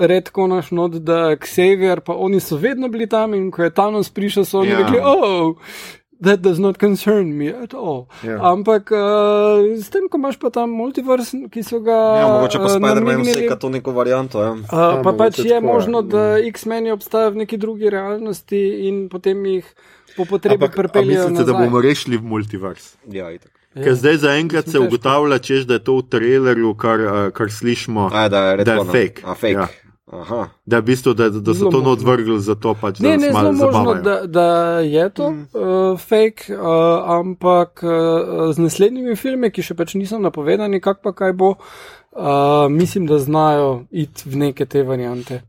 [SPEAKER 3] redko naš not, da Xavier, pa oni so vedno bili tam in ko je Thanos prišel, so oni
[SPEAKER 1] Ja.
[SPEAKER 3] ja. rekli, oh. That does not concern me at all.
[SPEAKER 2] Ja.
[SPEAKER 3] Ampak uh, s tem, ko imaš pa tam multiverse, ki so ga.
[SPEAKER 1] Ja, mogoče pa
[SPEAKER 3] uh,
[SPEAKER 1] Spider-Man
[SPEAKER 3] namignili-
[SPEAKER 1] vseka to neko varianto. Ja.
[SPEAKER 3] Uh,
[SPEAKER 2] Ja,
[SPEAKER 3] pa pač je
[SPEAKER 2] tako, ja.
[SPEAKER 3] možno, da X-meni obstajajo v neki drugi realnosti in potem jih po potrebi pripeljejo.
[SPEAKER 2] mislite, da
[SPEAKER 3] nazaj.
[SPEAKER 2] bomo rešili v multivers?
[SPEAKER 1] Ja, itak.
[SPEAKER 2] Ker zdaj zaenkrat se ugotavlja, češ, da je to v trailerju, kar, eh, kar slišimo,
[SPEAKER 1] A, da je,
[SPEAKER 2] da je fake.
[SPEAKER 1] A, fake.
[SPEAKER 2] Ja.
[SPEAKER 1] Aha.
[SPEAKER 2] da, v bistvu, da, da so
[SPEAKER 3] Zelo
[SPEAKER 2] to odvrgli za to, pač, da
[SPEAKER 3] Ne,
[SPEAKER 2] nas
[SPEAKER 3] ne,
[SPEAKER 2] malo
[SPEAKER 3] zelo možno, da, da je to mm. uh, fake, uh, ampak uh, z naslednjimi filmi, ki še pač niso napovedani, kak pa kaj bo, uh, mislim, da znajo iti v neke te variante.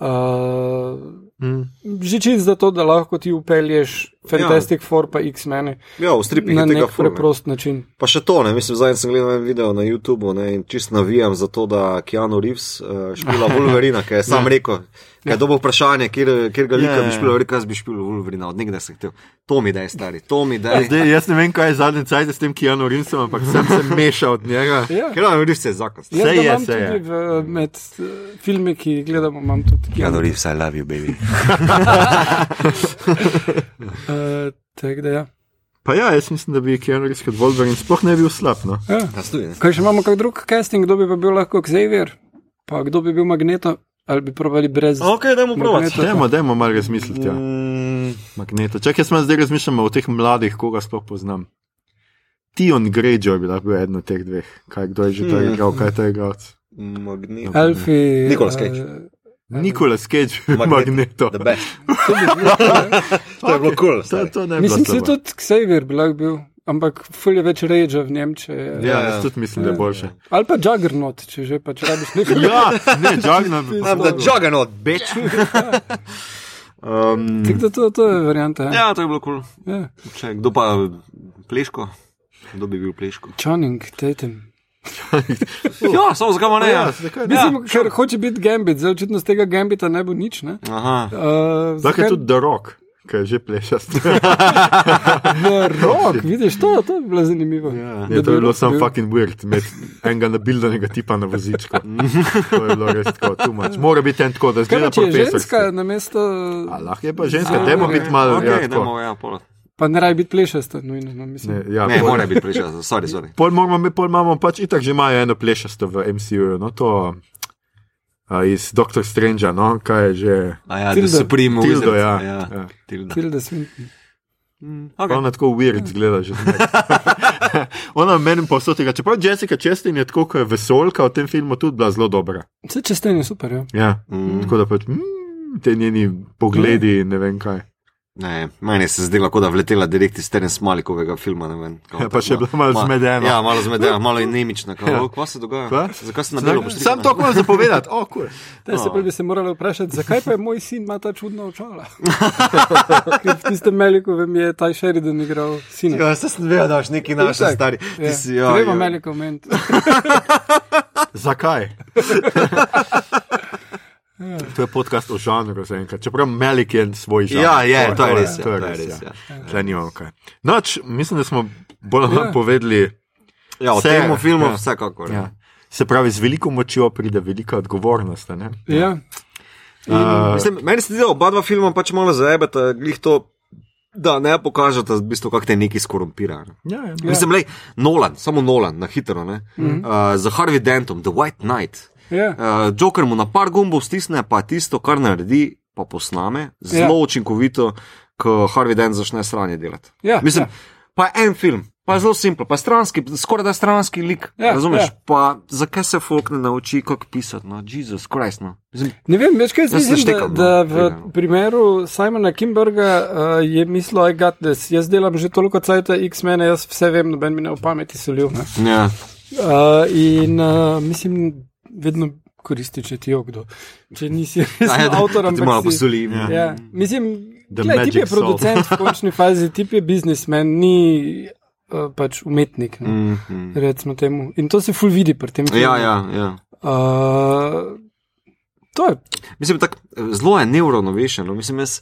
[SPEAKER 3] Uh,
[SPEAKER 2] Mm.
[SPEAKER 3] že čist zato, da lahko ti upelješ Fantastic ja. Four pa X-mene
[SPEAKER 1] Ja, v stripih
[SPEAKER 3] na
[SPEAKER 1] je tega ne.
[SPEAKER 3] preprost način.
[SPEAKER 1] Pa še to, ne, mislim, zadnjič sem gledal en video na YouTubu ne, in čist navijam za to, da Keanu Reeves uh, špila Wolverina, ker je sam rekel, ker je dobil vprašanje, kjer, kjer ga lika
[SPEAKER 2] Ja,
[SPEAKER 1] bi
[SPEAKER 2] ja.
[SPEAKER 1] špil, rekel, jaz bi špil Wolverina, od nekdaj sem hotel. To mi daj, stari, to mi daj.
[SPEAKER 2] Zdaj, jaz ne vem, kaj je zadnji cajt s tem Keanu Reevesom, ampak sem se mešal od njega.
[SPEAKER 3] Ja.
[SPEAKER 1] Keanu Reeves je zakon.
[SPEAKER 3] Jaz
[SPEAKER 2] Sej
[SPEAKER 3] ga
[SPEAKER 2] je,
[SPEAKER 3] imam
[SPEAKER 2] sej je.
[SPEAKER 3] tudi v, med uh, filmi, ki jih gledamo, imam tudi
[SPEAKER 1] Keanu Reeves, I love you, baby.
[SPEAKER 3] Uh, tako da ja.
[SPEAKER 2] Pa ja, jaz mislim, da bi Keanu Reeves kot Wolverine sploh ne bil slab. No.
[SPEAKER 3] ja.
[SPEAKER 1] Ja.
[SPEAKER 3] Kaj še imamo, kak drug casting, kdo bi pa bil lahko Xavier, pa kdo bi bil Magneto, ali bi probali brez.
[SPEAKER 1] Ok, dajmo.
[SPEAKER 3] Magneto.
[SPEAKER 2] Dajmo, dajmo malo razmisliti. Ja.
[SPEAKER 1] Mm,
[SPEAKER 2] Magneto. Čakaj, jaz zdaj razmišljam o teh mladih, koga sploh poznam. Tion Greyjoy bi lahko bil eden od teh dveh. Kaj, kdo je že to
[SPEAKER 1] Hmm.
[SPEAKER 2] igral, kaj je to igral?
[SPEAKER 1] Magnet.
[SPEAKER 3] Alfi.
[SPEAKER 1] Nicolas Cage.
[SPEAKER 3] Uh,
[SPEAKER 2] Nicolas Cage,
[SPEAKER 1] Magneto.
[SPEAKER 2] Magneto.
[SPEAKER 1] The best.
[SPEAKER 3] to ja.
[SPEAKER 1] Je bilo kul.
[SPEAKER 2] Bi
[SPEAKER 3] Mislim, se
[SPEAKER 2] slabo.
[SPEAKER 3] tudi Xavier bi lahko bil, ampak ful je več rage v Nemčiji.
[SPEAKER 2] Ja,
[SPEAKER 1] Ja,
[SPEAKER 2] jaz
[SPEAKER 1] ja.
[SPEAKER 2] tudi mislim, da je boljše.
[SPEAKER 3] Ali pa Juggernaut, če že pač rabiš nekaj.
[SPEAKER 2] Ja, ne, Juggernaut
[SPEAKER 1] the juggernaut, bitch.
[SPEAKER 2] Um,
[SPEAKER 3] Tako da to, to je varianta. Ja.
[SPEAKER 1] Ja, to je bilo kul.
[SPEAKER 3] Ja.
[SPEAKER 1] Če kdo pa pleško? Kdo bi bil pleško?
[SPEAKER 3] Channing, Tatum.
[SPEAKER 1] Ja, samo zakaj ne?
[SPEAKER 2] ja,
[SPEAKER 1] Ja.
[SPEAKER 2] zakaj ne?
[SPEAKER 3] Mislim, ker hoče biti Gambit, zdaj očitno z tega Gambita ne bo nič. Ne?
[SPEAKER 1] Aha.
[SPEAKER 3] Uh,
[SPEAKER 2] Lahko je tudi The Rock, ki je že plešast.
[SPEAKER 3] Rok, vidiš, to, to bi bilo zanimivo.
[SPEAKER 1] Ja.
[SPEAKER 2] Je, to je bilo samo fucking weird, med enega nabildanega tipa na vozičku. to je bilo res tako, too much. Mora biti en tako, da
[SPEAKER 3] Kaj
[SPEAKER 2] zgleda
[SPEAKER 3] je
[SPEAKER 2] profesorski.
[SPEAKER 3] ženska na mesto,
[SPEAKER 2] A, lahko je pa ženska, dajmo biti malo.
[SPEAKER 1] Ok,
[SPEAKER 2] ja,
[SPEAKER 1] okay,
[SPEAKER 2] tako.
[SPEAKER 1] dajmo, ja.
[SPEAKER 3] Pa ne rabi biti plešasta, nujno, no, mislim.
[SPEAKER 2] Ne, ja,
[SPEAKER 1] Ne, mora biti priča, sorry, sorry.
[SPEAKER 2] Pol, moramo, pol imamo pač itak že imajo eno plešasto v MCU, no to a, iz Doctor Strange, no, kaj je že.
[SPEAKER 1] A ja,
[SPEAKER 3] Tilda.
[SPEAKER 1] da se primo.
[SPEAKER 2] Tildo, ja.
[SPEAKER 1] ja.
[SPEAKER 2] ja.
[SPEAKER 1] Tilda.
[SPEAKER 3] Tilda Swinton.
[SPEAKER 1] Mm,
[SPEAKER 2] Okay. Ona tako weird zgleda že. Ona meni pa vso tega. Čeprav Jessica Chastain je tako, ko je vesolka v tem filmu tudi bila zelo dobra.
[SPEAKER 3] Vse česten je super, ja.
[SPEAKER 2] Ja.
[SPEAKER 1] Mm.
[SPEAKER 2] Tako da pač mm, te njeni pogledi, ne vem kaj.
[SPEAKER 1] Ne, meni se zdi, kot da vletela direkt iz Terence Malikovega filma. ne vem,
[SPEAKER 2] Ja, pa še bila malo
[SPEAKER 1] ma-
[SPEAKER 2] zmedena.
[SPEAKER 1] Ja, malo zmedena, malo je nemična.
[SPEAKER 2] Ja.
[SPEAKER 1] Kaj se dogaja?
[SPEAKER 2] Kva?
[SPEAKER 1] Zakaj si na delo pošti?
[SPEAKER 2] Sam to moram zapovedati. Oh, cool.
[SPEAKER 3] Te se
[SPEAKER 1] No.
[SPEAKER 3] pa bi se morali vprašati, zakaj pa je moj sin ima ta čudna očala. Ker v tistem Melikovem je ta Sheridan igral sina.
[SPEAKER 1] Ja, se sem vedel, da si neki naš stari.
[SPEAKER 3] Ja.
[SPEAKER 1] Ti si, ja,
[SPEAKER 3] Treba
[SPEAKER 1] ja.
[SPEAKER 3] Melikov ment.
[SPEAKER 2] Zakaj? To je podcast o žanru zaenkrat. Čeprav Melik je svoj žanr.
[SPEAKER 1] Ja, je, to je res. ja,
[SPEAKER 2] To je res.
[SPEAKER 1] res.
[SPEAKER 2] ja.
[SPEAKER 1] ja.
[SPEAKER 2] Kaj. Noč, mislim, da smo bolj ali manj
[SPEAKER 3] Ja.
[SPEAKER 2] povedali.
[SPEAKER 1] Ja, o tem filmu
[SPEAKER 2] ja.
[SPEAKER 1] vsekakor.
[SPEAKER 2] Ja. Se pravi, z veliko močjo pride velika odgovornost. a ne?
[SPEAKER 3] Ja.
[SPEAKER 2] Uh,
[SPEAKER 1] Mislim, meni se zdi, da oba dva filma pač malo zaebeta, glih to, da ne pokažete, v bistvu, kako te neki skorumpira. ne.
[SPEAKER 2] ja, ja.
[SPEAKER 3] Ja.
[SPEAKER 1] Mislim, lej, Nolan, samo Nolan, na hitro, ne. Mm -hmm. uh, za Harvey Dentom, The White Knight.
[SPEAKER 3] Ja.
[SPEAKER 1] Uh, Joker mu na par gumbov stisne, pa tisto, kar naredi, pa posname, zelo
[SPEAKER 3] Ja.
[SPEAKER 1] ja. učinkovito, ko Harvey Dent začne sranje delati.
[SPEAKER 3] Ja,
[SPEAKER 1] Mislim,
[SPEAKER 3] ja.
[SPEAKER 1] pa en film, pa je zelo simpel, pa je stranski, skoraj da stranski lik.
[SPEAKER 3] Ja,
[SPEAKER 1] razumeš?
[SPEAKER 3] ja.
[SPEAKER 1] Pa zakaj se folk ne nauči, kako pisati? No, Jezus Christ. No. Mislim,
[SPEAKER 3] Ne vem, veš kaj
[SPEAKER 1] se
[SPEAKER 3] mislim, da,
[SPEAKER 1] no,
[SPEAKER 3] da v
[SPEAKER 1] tega.
[SPEAKER 3] primeru Simona Kimberga uh, je mislil, I got this. Jaz delam že toliko cajta X-mene, jaz vse vem, noben mi ne v pameti solil.
[SPEAKER 1] Ja.
[SPEAKER 3] Uh, in uh, mislim, vedno koristi, če ti jo kdo. Če nisi
[SPEAKER 1] ja, da-
[SPEAKER 3] avtor,
[SPEAKER 1] da ti malo
[SPEAKER 3] ampak si,
[SPEAKER 1] posolim.
[SPEAKER 2] Ja.
[SPEAKER 3] Ja, mislim,
[SPEAKER 2] The
[SPEAKER 3] gled, tip je producent v končni fazi, tip je biznismen, ni uh, pač umetnik. Ne,
[SPEAKER 1] Mm, mm.
[SPEAKER 3] recimo temu. In to se ful vidi pri tem. filmu.
[SPEAKER 1] Ja, ja, ja.
[SPEAKER 3] Uh, to je.
[SPEAKER 1] Mislim, tak, zelo je neuravnovešen. No. Mislim, jaz,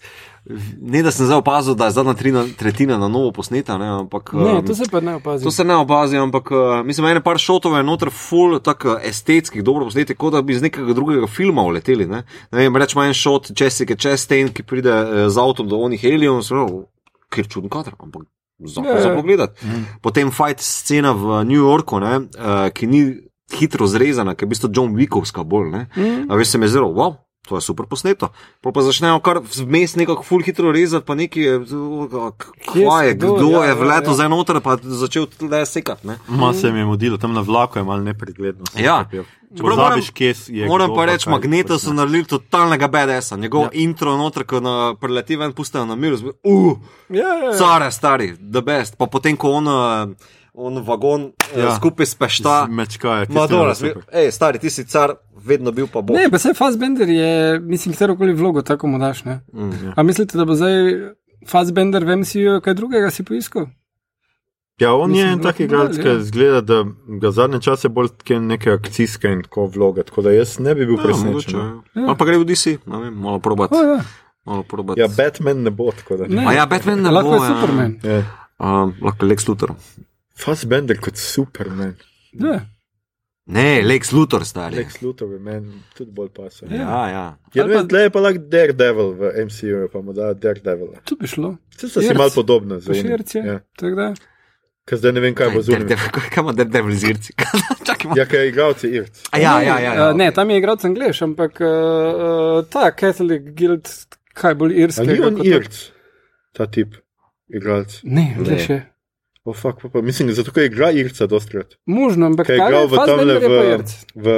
[SPEAKER 1] ne da sem zdaj opazil, da je zadnja trina, tretjina na novo posneta, ne, ampak.
[SPEAKER 3] Ne, to se pa ne opazi.
[SPEAKER 1] To se ne opazi, ampak uh, mislim, ene par šotov je noter full, tako estetskih, dobro posneti, kot da bi iz nekega drugega filma uleteli. Ne, ne vem, rečemo en šot Jessica Chastain, ki pride z avtom do onih helijev, zelo, ker čuden kadr, ampak za,
[SPEAKER 3] Ja, ja.
[SPEAKER 1] za pogled. Potem fight scena v New Yorku, ne, uh, ki ni hitro zrezana, ki je v bistvu John Wickovska bolj. Ne.
[SPEAKER 3] Mm.
[SPEAKER 1] A veš, se mi je zelo, wow. To je super posneto. Pol pa začnejo kar vmes nekako ful hitro rezati, pa neki je, kva je,
[SPEAKER 3] kdo?
[SPEAKER 1] kdo
[SPEAKER 3] Ja,
[SPEAKER 1] je
[SPEAKER 3] ja,
[SPEAKER 1] vletel
[SPEAKER 3] ja.
[SPEAKER 1] zdaj noter, pa začel tle sekati. ne.
[SPEAKER 2] Ma se mi je mudilo, tam na vlaku je malo nepregledno.
[SPEAKER 1] Ja. Čeprav moram-
[SPEAKER 2] kje je.
[SPEAKER 1] Moram pa reči,
[SPEAKER 2] kaj
[SPEAKER 1] magneta so naredili totalnega BDS-a. Njegov
[SPEAKER 2] Ja.
[SPEAKER 1] ja. intro noter, ko na preleti ven, pustijo na miru, zbi, uh,
[SPEAKER 3] Ja, ja, ja.
[SPEAKER 1] care, stari, the best. Pa potem, ko on, uh, on vagon
[SPEAKER 2] Ja.
[SPEAKER 1] ja. skupaj spešta,
[SPEAKER 2] tisto je
[SPEAKER 1] Madonna, hej, stari, ti si car, vedno bil pa bo.
[SPEAKER 3] Ne, pa se Fassbender je, mislim, katerokoli vlogo tako mu daš. Ne?
[SPEAKER 1] Mm.
[SPEAKER 3] A mislite, da bo zdaj Fassbender v MCU kaj drugega si poiskal?
[SPEAKER 2] Ja, on
[SPEAKER 3] Mislim,
[SPEAKER 2] je en tak
[SPEAKER 3] lahko
[SPEAKER 2] igralec, ki
[SPEAKER 3] ja.
[SPEAKER 2] zgleda, da ga zadnje čase bolj tke neke akcijske in tako vloge, tako da jaz ne bi bil
[SPEAKER 1] Ja,
[SPEAKER 2] presenečen. no.
[SPEAKER 1] ja. Ali pa gre v DC, ne vem, malo probat.
[SPEAKER 3] O, ja.
[SPEAKER 1] Malo probat.
[SPEAKER 2] Ja, Batman ne bo tako da.
[SPEAKER 3] Ne.
[SPEAKER 1] A ja, Batman ne
[SPEAKER 3] Lahko
[SPEAKER 1] bo.
[SPEAKER 3] je
[SPEAKER 1] ja.
[SPEAKER 3] Superman.
[SPEAKER 2] Ja.
[SPEAKER 1] Um, lahko Lex Luthor.
[SPEAKER 2] Fassbender kot Superman.
[SPEAKER 3] Ja.
[SPEAKER 1] Ne, Lex Luthor, stari.
[SPEAKER 2] Lex Luthor je meni tudi bolj pasal.
[SPEAKER 3] Ja.
[SPEAKER 1] Ja, ja.
[SPEAKER 2] Ja,
[SPEAKER 3] Ali
[SPEAKER 2] ne
[SPEAKER 3] pa-
[SPEAKER 2] tle je pa lahko Daredevil v MCU, pa mu da Daredevil.
[SPEAKER 3] Tu bi šlo.
[SPEAKER 2] Vse so si malo podobne.
[SPEAKER 3] širce.
[SPEAKER 2] Ja.
[SPEAKER 3] Tako da.
[SPEAKER 2] Ker zdaj ne vem, kaj bo zunaj.
[SPEAKER 1] Daredevil- Kaj ima Daredevil z irci? Čakaj.
[SPEAKER 2] Ja, kaj je igralci Irc.
[SPEAKER 1] A ja, ja, ja. ja.
[SPEAKER 3] Uh, ne, tam je igral Angliš, ampak uh, uh, ta Catholic Guild, kaj bolj
[SPEAKER 2] A
[SPEAKER 3] irski.
[SPEAKER 2] ni on Irc, ta tip igralec.
[SPEAKER 3] Ne, Angliš je.
[SPEAKER 2] O, fuck, pa, pa. Mislim, zato ker igra Irca dostkrat.
[SPEAKER 3] Možno, ampak
[SPEAKER 2] Kaj je igral v tamle
[SPEAKER 3] je
[SPEAKER 2] v, v,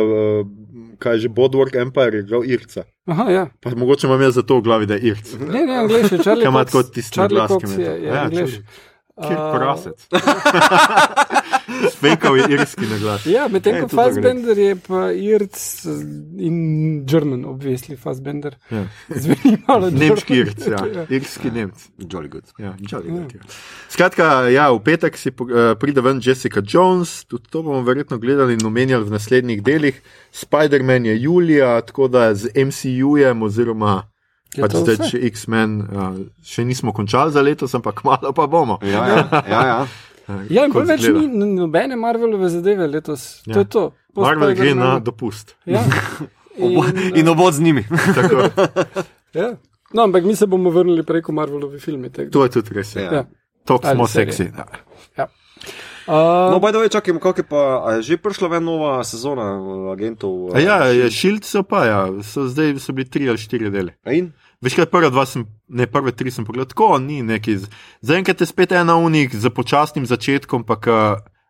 [SPEAKER 2] kaj je že Boardwalk Empire, je igral Irca.
[SPEAKER 3] Aha, ja.
[SPEAKER 2] Pa mogoče imam jaz zato v glavi, da je Irc.
[SPEAKER 3] Ne, ne, Angliš je Charlie
[SPEAKER 2] Kaj ima
[SPEAKER 3] Cox.
[SPEAKER 2] tako tisti
[SPEAKER 3] Charlie
[SPEAKER 2] glas, ki
[SPEAKER 3] Cox
[SPEAKER 2] mi
[SPEAKER 3] je,
[SPEAKER 2] je to-
[SPEAKER 3] je
[SPEAKER 2] Ja,
[SPEAKER 3] Angliš.
[SPEAKER 2] Charlie. Kjer
[SPEAKER 3] Uh,
[SPEAKER 2] prasec. Fejkal je irski na glas.
[SPEAKER 3] Ja, medtem
[SPEAKER 1] Ej,
[SPEAKER 3] ko. Fassbender je pa Irc in German, obvisli Fassbender.
[SPEAKER 2] Ja.
[SPEAKER 3] Zveni malo
[SPEAKER 2] Nemški
[SPEAKER 3] German.
[SPEAKER 2] Irc, ja. Irski Nemc.
[SPEAKER 1] Jolly good.
[SPEAKER 2] Ja, jolly good, ja. Skratka, ja, v petek si eh, pride ven Jessica Jones, tudi to bomo verjetno gledali in omenjali v naslednjih delih. Spider-Man je julija, tako da z MCU-jem oziroma Pač zdaj, če X-Men, uh, še nismo končali za letos, ampak malo pa bomo.
[SPEAKER 1] Ja, ja, ja, ja.
[SPEAKER 3] Ja, in več ni nobene Marvelove zadeve letos.
[SPEAKER 2] Ja.
[SPEAKER 3] To je to. Po
[SPEAKER 2] Marvel gre na dopust.
[SPEAKER 3] Ja. In,
[SPEAKER 1] in obod z njimi.
[SPEAKER 2] Tako,
[SPEAKER 3] ja. No, ampak mi se bomo vrnili preko Marvelovi filmi. tako
[SPEAKER 2] to je tudi res.
[SPEAKER 1] Ja.
[SPEAKER 2] Ja.
[SPEAKER 3] Ja.
[SPEAKER 2] Tok smo seksi. Ja.
[SPEAKER 3] Ja. Uh,
[SPEAKER 1] No, baj da ve, čakaj, kako je pa, a je že prišla ven nova sezona uh, agentov?
[SPEAKER 2] A ja, je Shield so pa, ja. so, zdaj so bili tri ali štiri dele.
[SPEAKER 1] In?
[SPEAKER 2] Veš kaj, prve dva sem, ne prve tri sem pogledal, tako ni neki. Zaenkrat je spet ena unik z počasnim začetkom, pa ka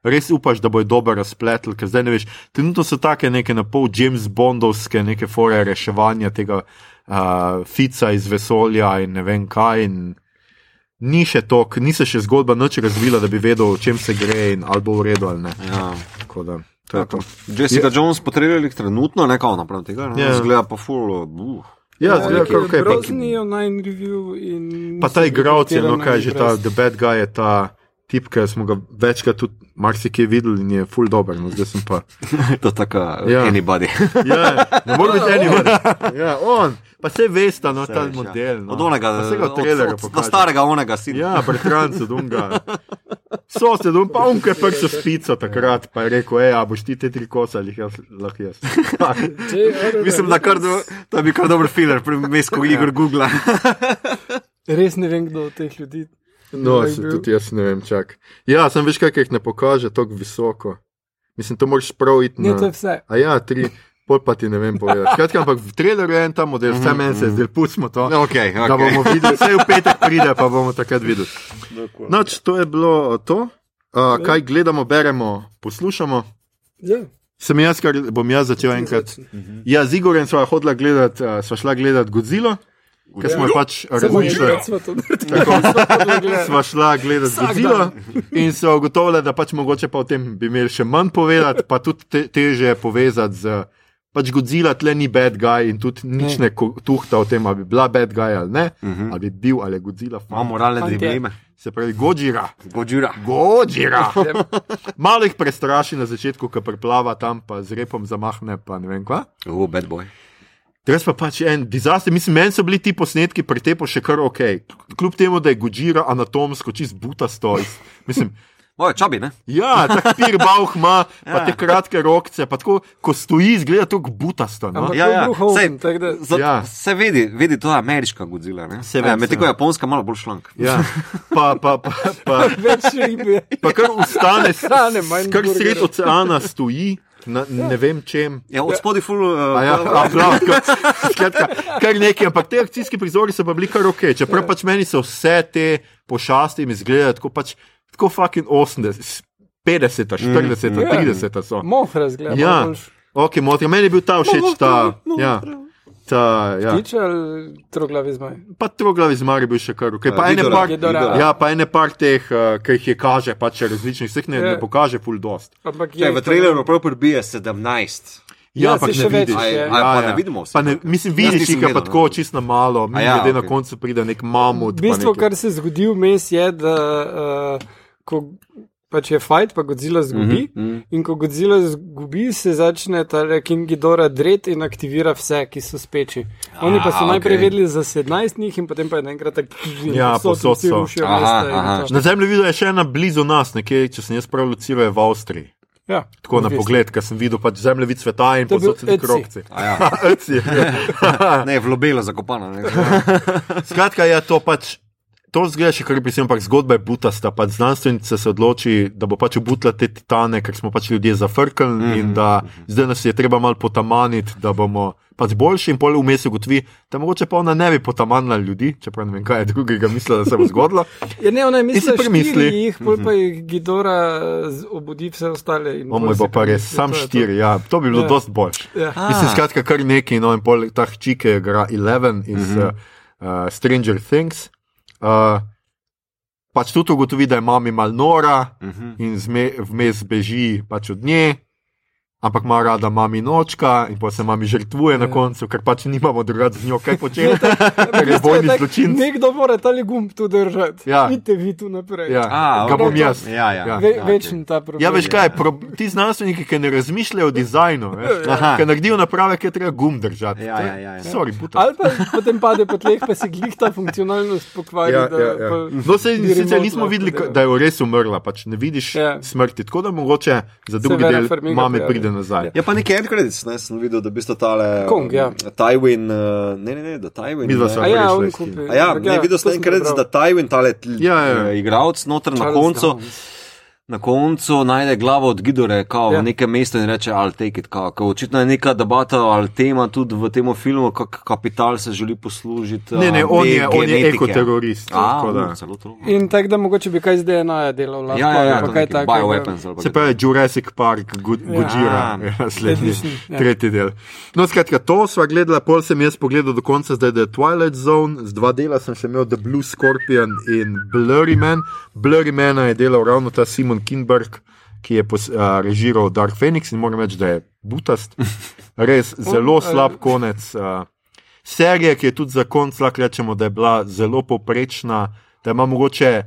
[SPEAKER 2] res upaš, da bo je dober razpletel, ker zdaj ne veš. Trenutno so take neke na pol James Bondovske, neke fore reševanja tega uh, fica iz vesolja in ne vem kaj. In ni še to, ni se še zgodba noč razvila, da bi vedel, o čem se gre in ali bo v redu ali ne.
[SPEAKER 1] Ja.
[SPEAKER 2] Tako da, je to.
[SPEAKER 1] Jessica ja. Jones potrebuješ trenutno, ne kao naprav tega, ne?
[SPEAKER 2] Ja.
[SPEAKER 1] Zgleda pa full. Uh.
[SPEAKER 2] Ja, zgleda, kar kaj. pa-
[SPEAKER 3] Grozni online review in.
[SPEAKER 2] Pa ta igralec je, no kaj že ta, The Bad Guy je ta tip, ki smo ga večkrat tudi marsikje videli in je full dober. No, zdaj sem pa.
[SPEAKER 1] to je tako,
[SPEAKER 2] Ja.
[SPEAKER 1] ja. anybody.
[SPEAKER 2] Ja, ne more biti anyone. Ja, on, pa se veste, no, ta
[SPEAKER 1] veš, ja.
[SPEAKER 2] model. No.
[SPEAKER 1] Od onega,
[SPEAKER 2] Pa se ga
[SPEAKER 1] od-
[SPEAKER 2] trailerja
[SPEAKER 1] od- od
[SPEAKER 2] pokaže.
[SPEAKER 1] starega onega sina.
[SPEAKER 2] Ja, bratrancu, dunga. So se, dum, pa unke prso spico takrat, pa je rekel, ej, a boš ti te tri kose ali jaz lahko jaz.
[SPEAKER 1] Mislim, da kar do, to bi kar dober filer, primes, ko Igor googla.
[SPEAKER 3] Res ne vem, kdo od teh ljudi.
[SPEAKER 2] No, se, tudi jaz ne vem, čak. Ja, sem veš, kaj jih ne pokaže tako visoko. Mislim, to moraš prav iti
[SPEAKER 3] Ne,
[SPEAKER 2] na.
[SPEAKER 3] to je vse.
[SPEAKER 2] A ja, tri, pol pa ti ne vem povedati. Skratka, ampak v traileru je en ta model, vse meni se je zdaj, pustimo to.
[SPEAKER 1] Okay, okay.
[SPEAKER 2] Da bomo videli, vse v petek pride, pa bomo takrat videli. Noč, to je bilo to. Uh, kaj gledamo, beremo, poslušamo.
[SPEAKER 3] Ja.
[SPEAKER 2] Sem jaz, kar bom jaz začel enkrat. Ja, z Igorjem sva hodila gledati, uh, sva šla gledati Godzilla, ker smo jo pač razmišljali.
[SPEAKER 3] enkrat smo
[SPEAKER 2] šla gledati Godzilla in so ugotovili, da pač mogoče pa o tem bi imeli še manj povedati, pa tudi te, teže povezati z. Pač Godzilla tle ni bad guy in tudi nič ne, ne tuhta o tem, ali bi bila bad guy ali ne, uh -huh. ali bi bil ali je Godzilla.
[SPEAKER 1] Imamo moralne
[SPEAKER 3] Fantje.
[SPEAKER 1] dileme.
[SPEAKER 2] Se pravi, Godzilla.
[SPEAKER 1] Godzilla.
[SPEAKER 2] Godzilla. Malo jih prestraši na začetku, ko preplava tam, pa z repom zamahne, pa ne vem kva.
[SPEAKER 1] Oh, bad boy.
[SPEAKER 2] Res pa pač en disaster, mislim, meni so bili ti posnetki pri tepu še kar ok. Kljub temu, da je Godzilla anatomsko čist butasto. iz- Mislim,
[SPEAKER 1] Moje čabi, ne?
[SPEAKER 2] ja, tak pir bauh ima, pa
[SPEAKER 1] Ja.
[SPEAKER 2] te kratke rokce, pa tako, ko stoji, izgleda tako butasto. No?
[SPEAKER 1] Ja, ja, sej-
[SPEAKER 3] da-
[SPEAKER 1] Za,
[SPEAKER 2] Ja.
[SPEAKER 1] ja. Se vidi, vidi, to je ameriška Godzilla. ne?
[SPEAKER 2] Se
[SPEAKER 1] Ja,
[SPEAKER 2] vem,
[SPEAKER 1] Medtem ko je japonska malo bolj šlank.
[SPEAKER 2] Ja, pa, pa, pa, pa,
[SPEAKER 3] Več ribe.
[SPEAKER 2] pa kar ustane,
[SPEAKER 3] Hrane, manj
[SPEAKER 2] kar sred oceana stoji, na, ne vem čem.
[SPEAKER 1] Ja, od spodaj ful. Uh,
[SPEAKER 2] A Ja, a, prav, ko- skratka, kar nekaj, ampak te akcijski prizori so pa bili kar ok. Čeprav pač meni so vse te pošasti mi izgledajo tako pač, tako fucking 80, 50, 40,
[SPEAKER 3] Ja.
[SPEAKER 2] 30 so.
[SPEAKER 3] Moh razgleda.
[SPEAKER 2] Ja.
[SPEAKER 3] boljš.
[SPEAKER 2] Ok, moti, meni je bil ta všeč, ta, ja, ta, ja.
[SPEAKER 3] Tiče ali troglavi zmaj?
[SPEAKER 2] Pa troglavi zmar je bil še kar ok. Pa
[SPEAKER 1] Ja,
[SPEAKER 2] ene
[SPEAKER 1] Gidora,
[SPEAKER 2] par,
[SPEAKER 3] Gidora.
[SPEAKER 2] ja, pa ene par teh, uh, ki jih je kaže, pač različnih, vseh ne,
[SPEAKER 3] Ja.
[SPEAKER 2] ne pokaže full dost.
[SPEAKER 3] Ampak
[SPEAKER 1] Če v traileru prav prebije 17.
[SPEAKER 3] Ja,
[SPEAKER 2] ampak
[SPEAKER 3] saj
[SPEAKER 2] ne
[SPEAKER 3] več
[SPEAKER 2] vidiš.
[SPEAKER 3] jih je.
[SPEAKER 1] A, a, pa ne vidimo vse.
[SPEAKER 2] Pa ne, mislim, vidiš jih je pa
[SPEAKER 1] gledal,
[SPEAKER 2] tako
[SPEAKER 1] no.
[SPEAKER 2] čisto na malo,
[SPEAKER 1] A ja,
[SPEAKER 2] glede na
[SPEAKER 1] ok.
[SPEAKER 2] koncu pride nek mamut.
[SPEAKER 3] V
[SPEAKER 2] pa
[SPEAKER 3] bistvu,
[SPEAKER 2] nekaj-
[SPEAKER 3] kar se zgodi vmes, je, da uh, ko pač je fajt, pa Godzilla zgubi. Mm -hmm. In ko Godzilla zgubi, se začne ta King Ghidorah dret in aktivira vse, ki so speči. Oni pa so
[SPEAKER 1] A,
[SPEAKER 3] najprej
[SPEAKER 1] okej.
[SPEAKER 3] vedeli za 17 njih, in potem pa je naenkrat tako,
[SPEAKER 2] Ja, povsod
[SPEAKER 3] vsi
[SPEAKER 2] so.
[SPEAKER 3] rušijo
[SPEAKER 1] Aha,
[SPEAKER 3] mesta
[SPEAKER 1] aha.
[SPEAKER 2] Na zemlji videl je še ena blizu nas, nekje, če sem jaz prav luciral, je v Avstriji.
[SPEAKER 3] Ja,
[SPEAKER 2] Tako na pogled, ker sem videl pač zemljevid sveta in posod
[SPEAKER 3] Etsy.
[SPEAKER 2] krokci.
[SPEAKER 1] Ja. Ne, v lobelo zakopana. Ne?
[SPEAKER 2] Skratka, je to pač. To zgleda še kar bi se, ampak zgodba je butasta. Pač znanstvenica se odloči, da bo pač obutla te titane, ker smo pač ljudje zafrkali mm -hmm. in da zdaj nas je treba malo potamaniti, da bomo pač boljši in pol vmes ugotovi, da mogoče pa ona ne bi potamanila ljudi, čeprav ne vem, kaj je drugega mislila, da se bo zgodilo.
[SPEAKER 3] Ja, ne, ona je mislila,
[SPEAKER 2] premisli.
[SPEAKER 3] štiri jih, pol pa jih Gidora z- obudi vse ostale.
[SPEAKER 2] O moj bo pa res, sam
[SPEAKER 3] je
[SPEAKER 2] štiri, ja, to bi bilo
[SPEAKER 3] Ja.
[SPEAKER 2] dosti boljše.
[SPEAKER 3] Ja.
[SPEAKER 2] Mislim, skratka, kar neki, no in pol ta hčike igra Eleven iz mm -hmm. uh, Stranger Things. Uh, pač tudi ugotovi, da je mami mal nora
[SPEAKER 1] Mhm.
[SPEAKER 2] in zme, vmes beži pač od nje. Ampak ima rada mami nočka in pa se mami žrtvuje na
[SPEAKER 3] Ja.
[SPEAKER 2] koncu, ker pač nimamo drugače z njo kaj početi.
[SPEAKER 3] V
[SPEAKER 2] Ker je
[SPEAKER 3] tako,
[SPEAKER 2] zločin.
[SPEAKER 3] Nekdo mora ta gumb tu držati.
[SPEAKER 2] Ja.
[SPEAKER 3] Idite vi tu naprej.
[SPEAKER 2] Ja,
[SPEAKER 1] A,
[SPEAKER 2] ga bom jaz.
[SPEAKER 1] Ja, ja.
[SPEAKER 2] Ja.
[SPEAKER 3] Ve,
[SPEAKER 1] Ja,
[SPEAKER 3] večen ta problem.
[SPEAKER 2] Ja, veš kaj, pro, ti znanstveniki, ki ne razmišljajo o dizajnu, ki naredijo naprave, ki je treba gum držati.
[SPEAKER 1] Ja, ja, ja, ja.
[SPEAKER 2] Sorry.
[SPEAKER 3] Ali pa potem pade po tleh, pa si glih ta funkcionalnost pokvari.
[SPEAKER 2] Ja, ja, ja. No, se, sicer nismo videli, da je res umrla, pač ne vidiš
[SPEAKER 3] Ja.
[SPEAKER 2] smrti. Tako da mogoče za drugi del mame
[SPEAKER 3] prijavi.
[SPEAKER 2] Pride nazaj.
[SPEAKER 1] Ja, pa nekaj end credits, ne, sem videl, da bi sto tale.
[SPEAKER 3] Kong, ja.
[SPEAKER 1] Tywin, uh, ne, ne, ne, da Tywin.
[SPEAKER 2] Midva
[SPEAKER 1] ne.
[SPEAKER 2] sva
[SPEAKER 3] A ja.
[SPEAKER 1] A ja,
[SPEAKER 3] Ampak
[SPEAKER 1] ne, videl sem enkrat,
[SPEAKER 3] prebral.
[SPEAKER 1] da Tywin, tale
[SPEAKER 2] Ja, ja.
[SPEAKER 1] ja, igralec noter na koncu.
[SPEAKER 3] Dance.
[SPEAKER 1] Na koncu najde glavo od Gidore, kao,
[SPEAKER 3] Ja.
[SPEAKER 1] v nekem mestu in reče: I'll take it. Kao, kao, očitno je neka debata ali tema tudi v tem filmu, kako kapital se želi poslužiti.
[SPEAKER 2] Ne, ne, on je, on je ekoterorist.
[SPEAKER 1] A,
[SPEAKER 2] tako da.
[SPEAKER 3] In tako da mogoče bi kaj z DNA-ja delal. Lahko,
[SPEAKER 1] Ja, ja, ja,
[SPEAKER 3] kaj takega.
[SPEAKER 1] bioweapons
[SPEAKER 2] Se pravi, Jurassic Park, Go- Gojira,
[SPEAKER 1] Ja.
[SPEAKER 2] ja, naslednji,
[SPEAKER 3] ja.
[SPEAKER 2] tretji del. No, skratka, to sva gledala, pol sem jaz pogledal do konca, zdaj da je Twilight Zone, z dva dela sem še imel The Blue Scorpion in Blurry Man. Blurry Man je delal ravno ta Simon Kinberg, ki je pos, uh, režiral Dark Phoenix in moram reči, da je butast. Res zelo slab konec. Uh, serije, ki je tudi za konc, lahko rečemo, da je bila zelo poprečna, da ima mogoče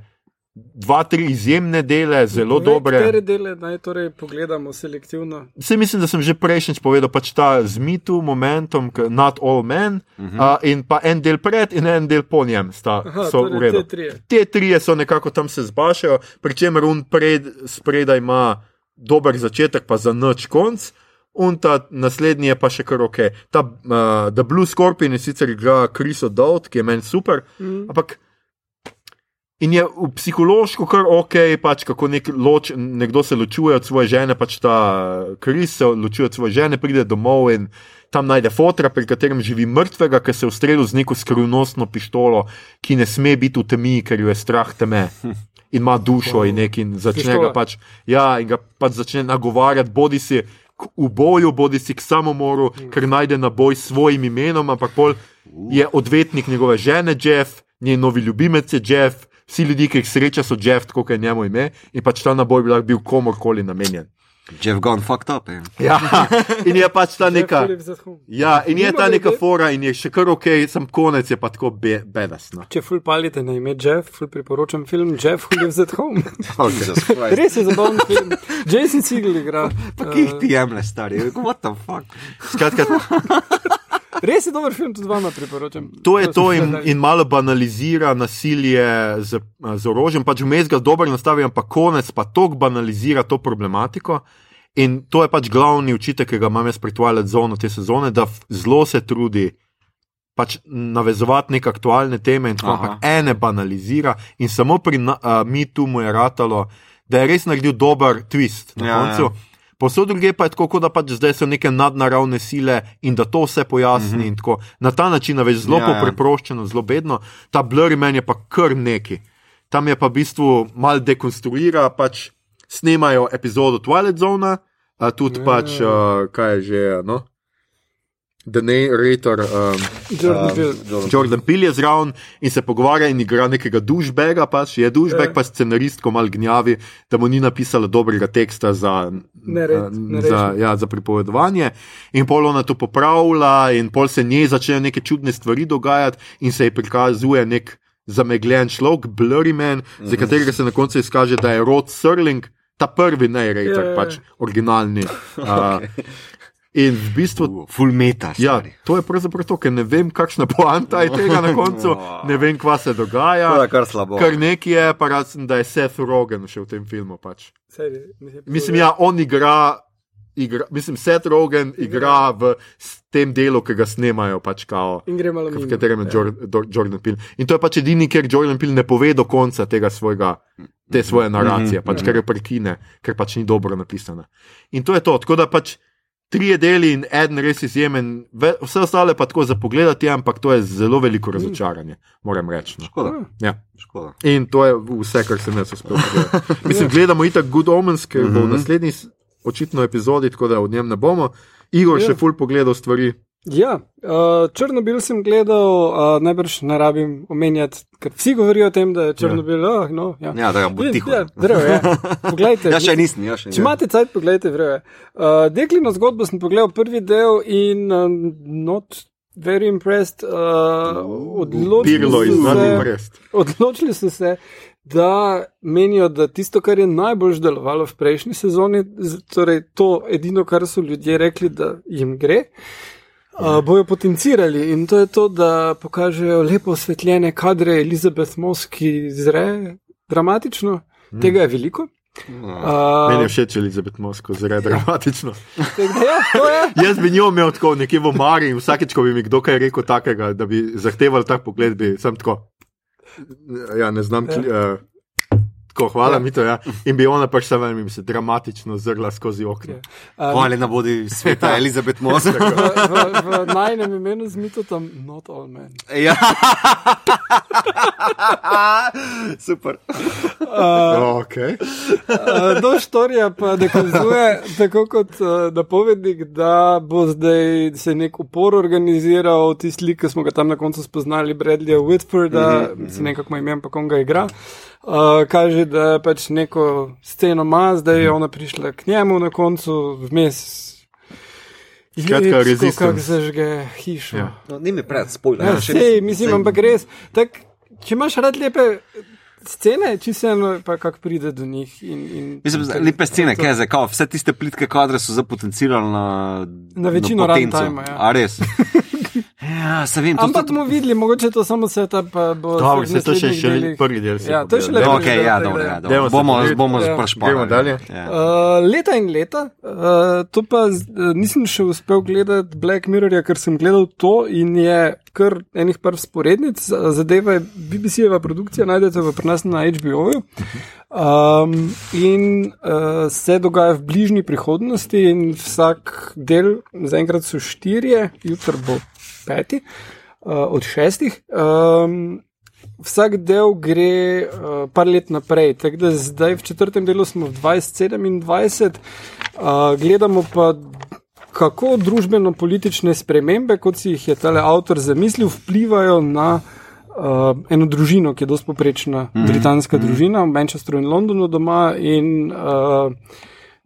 [SPEAKER 2] dva, tri izjemne dele, zelo
[SPEAKER 3] Povej,
[SPEAKER 2] dobre.
[SPEAKER 3] Katere dele naj torej pogledamo selektivno?
[SPEAKER 2] Vse mislim, da sem že prejšnjič povedal, pač ta z mitu, momentum, k- not all men, uh -huh. uh, in pa en del pred in en del po njem sta,
[SPEAKER 3] Aha,
[SPEAKER 2] so
[SPEAKER 3] torej
[SPEAKER 2] v redu.
[SPEAKER 3] te trije.
[SPEAKER 2] Te trije so nekako tam se zbašajo, pri čemer un pred, spredaj ima dober začetek, pa za noč konc. In ta naslednji je pa še kar ok. Ta uh, The Blue Scorpion je sicer igra Chris O'Dowd, ki je meni super,
[SPEAKER 3] Mm.
[SPEAKER 2] ampak In je v psihološko kar ok, pač kako nek loč, nekdo se ločuje od svoje žene, pač ta Kris se ločuje od svoje žene, pride domov in tam najde fotra, pri katerem živi mrtvega, ki se je ustrelil z neko skrivnostno pištolo, ki ne sme biti v temi, ker jo je strah teme. In ima dušo in nek in začne ga pač, ja, in ga pač začne nagovarjati, bodi si k v boju, bodi si k samomoru, ker najde na boj s svojim imenom, ampak pol je odvetnik njegove žene Jeff, njen novi ljubimec je Jeff, vsi ljudje, ki jih sreča, so Jeff, kot je njemu ime, in pač ta naboj bi lahko bil komorkoli namenjen.
[SPEAKER 1] Jeff gone fucked up. eh.
[SPEAKER 2] Ja, in je pač ta neka. Ja, in je ta neka fora, in je še kar ok, sem konec, je pa tako be, bedasno.
[SPEAKER 3] Če ful palite na ime Jeff, ful priporočam film Jeff Who Lives at Home.
[SPEAKER 1] Jesus Christ.
[SPEAKER 3] Res je zabaven film. Jason Segel igra.
[SPEAKER 1] Pa ki jih ti jemlje, stari, what the fuck.
[SPEAKER 2] Skratka,
[SPEAKER 3] Res je dober film, tudi vama priporočam.
[SPEAKER 2] to je to
[SPEAKER 3] sem
[SPEAKER 2] in, in malo banalizira nasilje z, z orožjem, pač vmes ga dobro nastavi, ampak konec pa tok banalizira to problematiko. In to je pač glavni učitek, ki ga imam jaz pri Twilight Zone te sezone, da zelo se trudi pač navezovati neke aktualne teme in tako,
[SPEAKER 1] Aha.
[SPEAKER 2] ampak ene banalizira in samo pri uh, MeToo mu je ratalo, da je res naredil dober twist na
[SPEAKER 1] Ja,
[SPEAKER 2] koncu.
[SPEAKER 1] ja.
[SPEAKER 2] Posod druge pa je tako, da pač zdaj so neke nadnaravne sile in da to vse pojasni. Mm -hmm. tako, na ta način, veš, zelo
[SPEAKER 1] Ja,
[SPEAKER 2] ja,
[SPEAKER 1] ja.
[SPEAKER 2] preproščeno, zelo bedno. Ta blurry man je pa kar neki. Tam je pa v bistvu mal dekonstruira, pač snemajo epizodo Twilight Zone, tudi
[SPEAKER 3] Ja.
[SPEAKER 2] ja. pač, uh, kaj je že, no? The narrator. Um,
[SPEAKER 3] Jordan
[SPEAKER 1] Um,
[SPEAKER 3] Peele.
[SPEAKER 1] Jordan
[SPEAKER 2] Jordan Peele je zraven in se pogovarja in igra nekega dušbega, pač je dušbeg,
[SPEAKER 3] Ja.
[SPEAKER 2] pa scenaristko mal gnjavi, da mu ni napisala dobrega teksta za,
[SPEAKER 3] Nered,
[SPEAKER 2] za, ja, za pripovedovanje. In pol ona to popravlja, in pol se njej začnejo neke čudne stvari dogajati, in se ji prikazuje nek zamegljen človek, blurry man, mm -hmm. za katerega se na koncu izkaže, da je Rod Serling, ta prvi narrator,
[SPEAKER 3] Ja, ja, ja.
[SPEAKER 2] pač originalni. Uh, in v bistvu
[SPEAKER 1] Uh, full meta.
[SPEAKER 2] Ja, to je pravzaprav to, ker ne vem, kakšna poanta je tega na koncu, ne vem, kva se
[SPEAKER 1] To je
[SPEAKER 2] dogaja.
[SPEAKER 1] kar slabo.
[SPEAKER 2] Kar nekaj je, pa razen da je Seth Rogen še v tem filmu. Pač.
[SPEAKER 3] Seri,
[SPEAKER 2] Mislim, ja, on igra, igra mislim, Seth Rogen igra v s tem delu, ki ga snemajo, pač kao. V katerem je
[SPEAKER 3] Ja.
[SPEAKER 2] Jordan Peele. In to je pač edini, ker Jordan Peele ne pove do konca tega svojega, te svoje naracije,
[SPEAKER 1] Mhm,
[SPEAKER 2] pač,
[SPEAKER 1] mhm.
[SPEAKER 2] ker jo prekine, ker pač ni dobro napisana. In to je to. Tako da pač trije deli in en res izjemen, vse ostale pa tako za pogledati, ampak to je zelo veliko razočaranje, moram reči. No.
[SPEAKER 1] Škoda.
[SPEAKER 2] Ja.
[SPEAKER 1] Škoda.
[SPEAKER 2] In to je vse, kar sem jaz uspel pogledati. Mislim, gledamo itak Good Omens, ker bo v
[SPEAKER 1] Mhm.
[SPEAKER 2] naslednji očitno epizodi, tako da v njem ne bomo. Igor
[SPEAKER 3] Ja.
[SPEAKER 2] še ful pogledal stvari.
[SPEAKER 3] Ja, uh, Črnobil sem gledal, uh, najbrž ne rabim omenjati, ker vsi govorijo o tem, da je Črnobil. Ja, oh, no, ja.
[SPEAKER 1] Ja, da bo tiho.
[SPEAKER 3] Ja, drevo, ja. Poglejte,
[SPEAKER 1] Ja, še nisem, ja, še
[SPEAKER 3] Če imate cajt, pogledajte, vrejo. Uh, Deklino zgodbo sem pogledal prvi del in uh, not very impressed. Uh, odločili,
[SPEAKER 2] Pirlo
[SPEAKER 3] so se,
[SPEAKER 2] Brest.
[SPEAKER 3] odločili so se, da menijo, da tisto, kar je najbolj delovalo v prejšnji sezoni, torej to edino, kar so ljudje rekli, da jim gre. Uh, bojo potencirali in to je to, da pokažejo lepo osvetljene kadre Elizabeth Moss, ki zre dramatično. Tega je veliko.
[SPEAKER 2] Meni je
[SPEAKER 3] Uh,
[SPEAKER 2] všeč Elizabeth Mosko, zelo dramatično.
[SPEAKER 3] tako da ja, je.
[SPEAKER 2] Jaz bi njo imel tako nekje v Mari in vsakeč, ko bi mi kdo kaj rekel takega, da bi zahteval tak pogled, bi sem tako. Ja, ne znam. Kli, uh, tako, hvala
[SPEAKER 3] Ja.
[SPEAKER 2] mi to, ja. In bi ona pač sama mi se dramatično zrla skozi okno.
[SPEAKER 3] Um,
[SPEAKER 1] Hvala na bodi sveta Elizabeth Moss.
[SPEAKER 3] v, v, v najnem imenu z mitotom, not all men.
[SPEAKER 1] ja. Super.
[SPEAKER 3] Uh,
[SPEAKER 2] Okay.
[SPEAKER 3] uh, do štorija pa dokazuje, tako kot uh, napovednik, da bo zdaj se nek upor organiziral, tisti lik, ki smo ga tam na koncu spoznali, Bradleyja Whitforda, mm -hmm. se nekako ima ime, pa kom ga igra. Uh, kaže, da pač neko sceno ima, zdaj je ona prišla k njemu na koncu, vmes.
[SPEAKER 2] Skratka, Resistance.
[SPEAKER 3] Kako zažge hišo.
[SPEAKER 2] Ja.
[SPEAKER 1] No, ni mi pred, spoiler.
[SPEAKER 3] Ja, sej, mislim, ampak res. Tak, če imaš rad lepe scene, če se eno, pa kako pride do njih. In, in,
[SPEAKER 1] Mislim, da lepe scene, kaj zdaj, kao, vse tiste plitke kadre so zapotencirali na,
[SPEAKER 3] Na večino runtima, ja.
[SPEAKER 1] A res? ja, se vem, to,
[SPEAKER 3] Ampak
[SPEAKER 1] to,
[SPEAKER 3] bomo videli, mogoče to samo se ta pa bo.
[SPEAKER 2] Dobro, se to še, še
[SPEAKER 3] delih.
[SPEAKER 2] prvi del. si
[SPEAKER 3] Ja, to je še
[SPEAKER 2] pogledal.
[SPEAKER 3] lepo.
[SPEAKER 1] Ok, ja, dobro,
[SPEAKER 3] da-
[SPEAKER 1] ja, dobro. Bomo, bomo
[SPEAKER 3] Ja.
[SPEAKER 1] sprašpali.
[SPEAKER 2] Gremo dalje.
[SPEAKER 1] Ja.
[SPEAKER 3] Uh, leta in leta, uh, to pa z, uh, nisem še uspel gledati Black Mirrorja, ker sem gledal to in je kar enih par sporednic. Zadeva je BBC-jeva produkcija, najdete v pri nas na HBO-ju. Um, in uh, se dogaja v bližnji prihodnosti, in vsak del, zaenkrat so štirje, jutri bo peti uh, od šestih. Um, vsak del gre uh, par let naprej. Tako da zdaj v četrtem delu smo v 2027, uh, gledamo pa. Kako družbeno-politične spremembe, kot si jih je ta avtor zamislil, vplivajo na uh, eno družino, ki je dosti poprečna, mm -hmm. britanska družina v Manchesteru in Londonu doma. In, uh,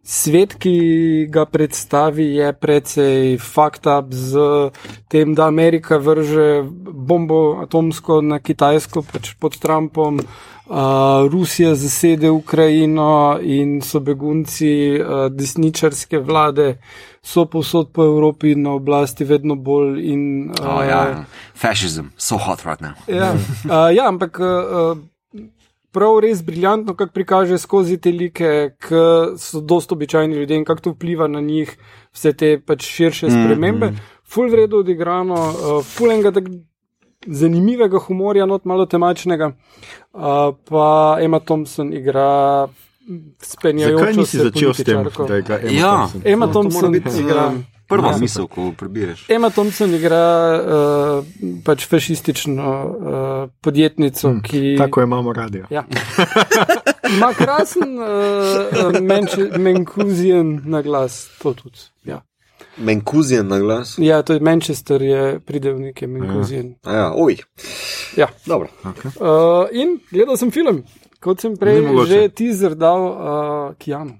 [SPEAKER 3] Svet, ki ga predstavi, je precej fucked up z tem, da Amerika vrže bombo atomsko na Kitajsko, pač pod Trumpom, uh, Rusija zasede Ukrajino in so begunci uh, desničarske vlade, so povsod po Evropi na oblasti vedno bolj. In, uh,
[SPEAKER 1] Oh, ja. Fascism, so hot right now.
[SPEAKER 3] Ja, uh, ja ampak uh, prav res briljantno, kako prikaže skozi te like, ki so dosto običajni ljudje in kako to vpliva na njih, vse te pač širše spremembe. Mm -hmm. Full vredno odigrano, uh, full enega tak zanimivega humorja, not malo temačnega. Uh, pa Emma Thompson igra spenjajočo
[SPEAKER 2] Zakaj nisi
[SPEAKER 3] se
[SPEAKER 2] začel s tem,
[SPEAKER 3] političarko.
[SPEAKER 2] da ga Emma
[SPEAKER 1] Ja.
[SPEAKER 2] Thompson?
[SPEAKER 3] Emma
[SPEAKER 1] No,
[SPEAKER 3] Thompson
[SPEAKER 1] biti
[SPEAKER 3] igra.
[SPEAKER 1] Prva
[SPEAKER 3] Ja.
[SPEAKER 1] misel, ko prebiješ.
[SPEAKER 3] Emma Thompson igra uh, pač fašistično uh, podjetnico, hmm, ki
[SPEAKER 2] Tako imamo radio.
[SPEAKER 3] Ja. ima krasen uh, menkuzijan na glas. To tudi. Ja.
[SPEAKER 1] Menkuzijan na glas.
[SPEAKER 3] ja, to je Manchester, je pridevnik, je menkuzijan.
[SPEAKER 1] A Ja, oj.
[SPEAKER 3] Ja.
[SPEAKER 1] Dobro.
[SPEAKER 2] Okay.
[SPEAKER 3] Uh, in gledal sem film, kot sem prej že teaser dal uh, Kijanu.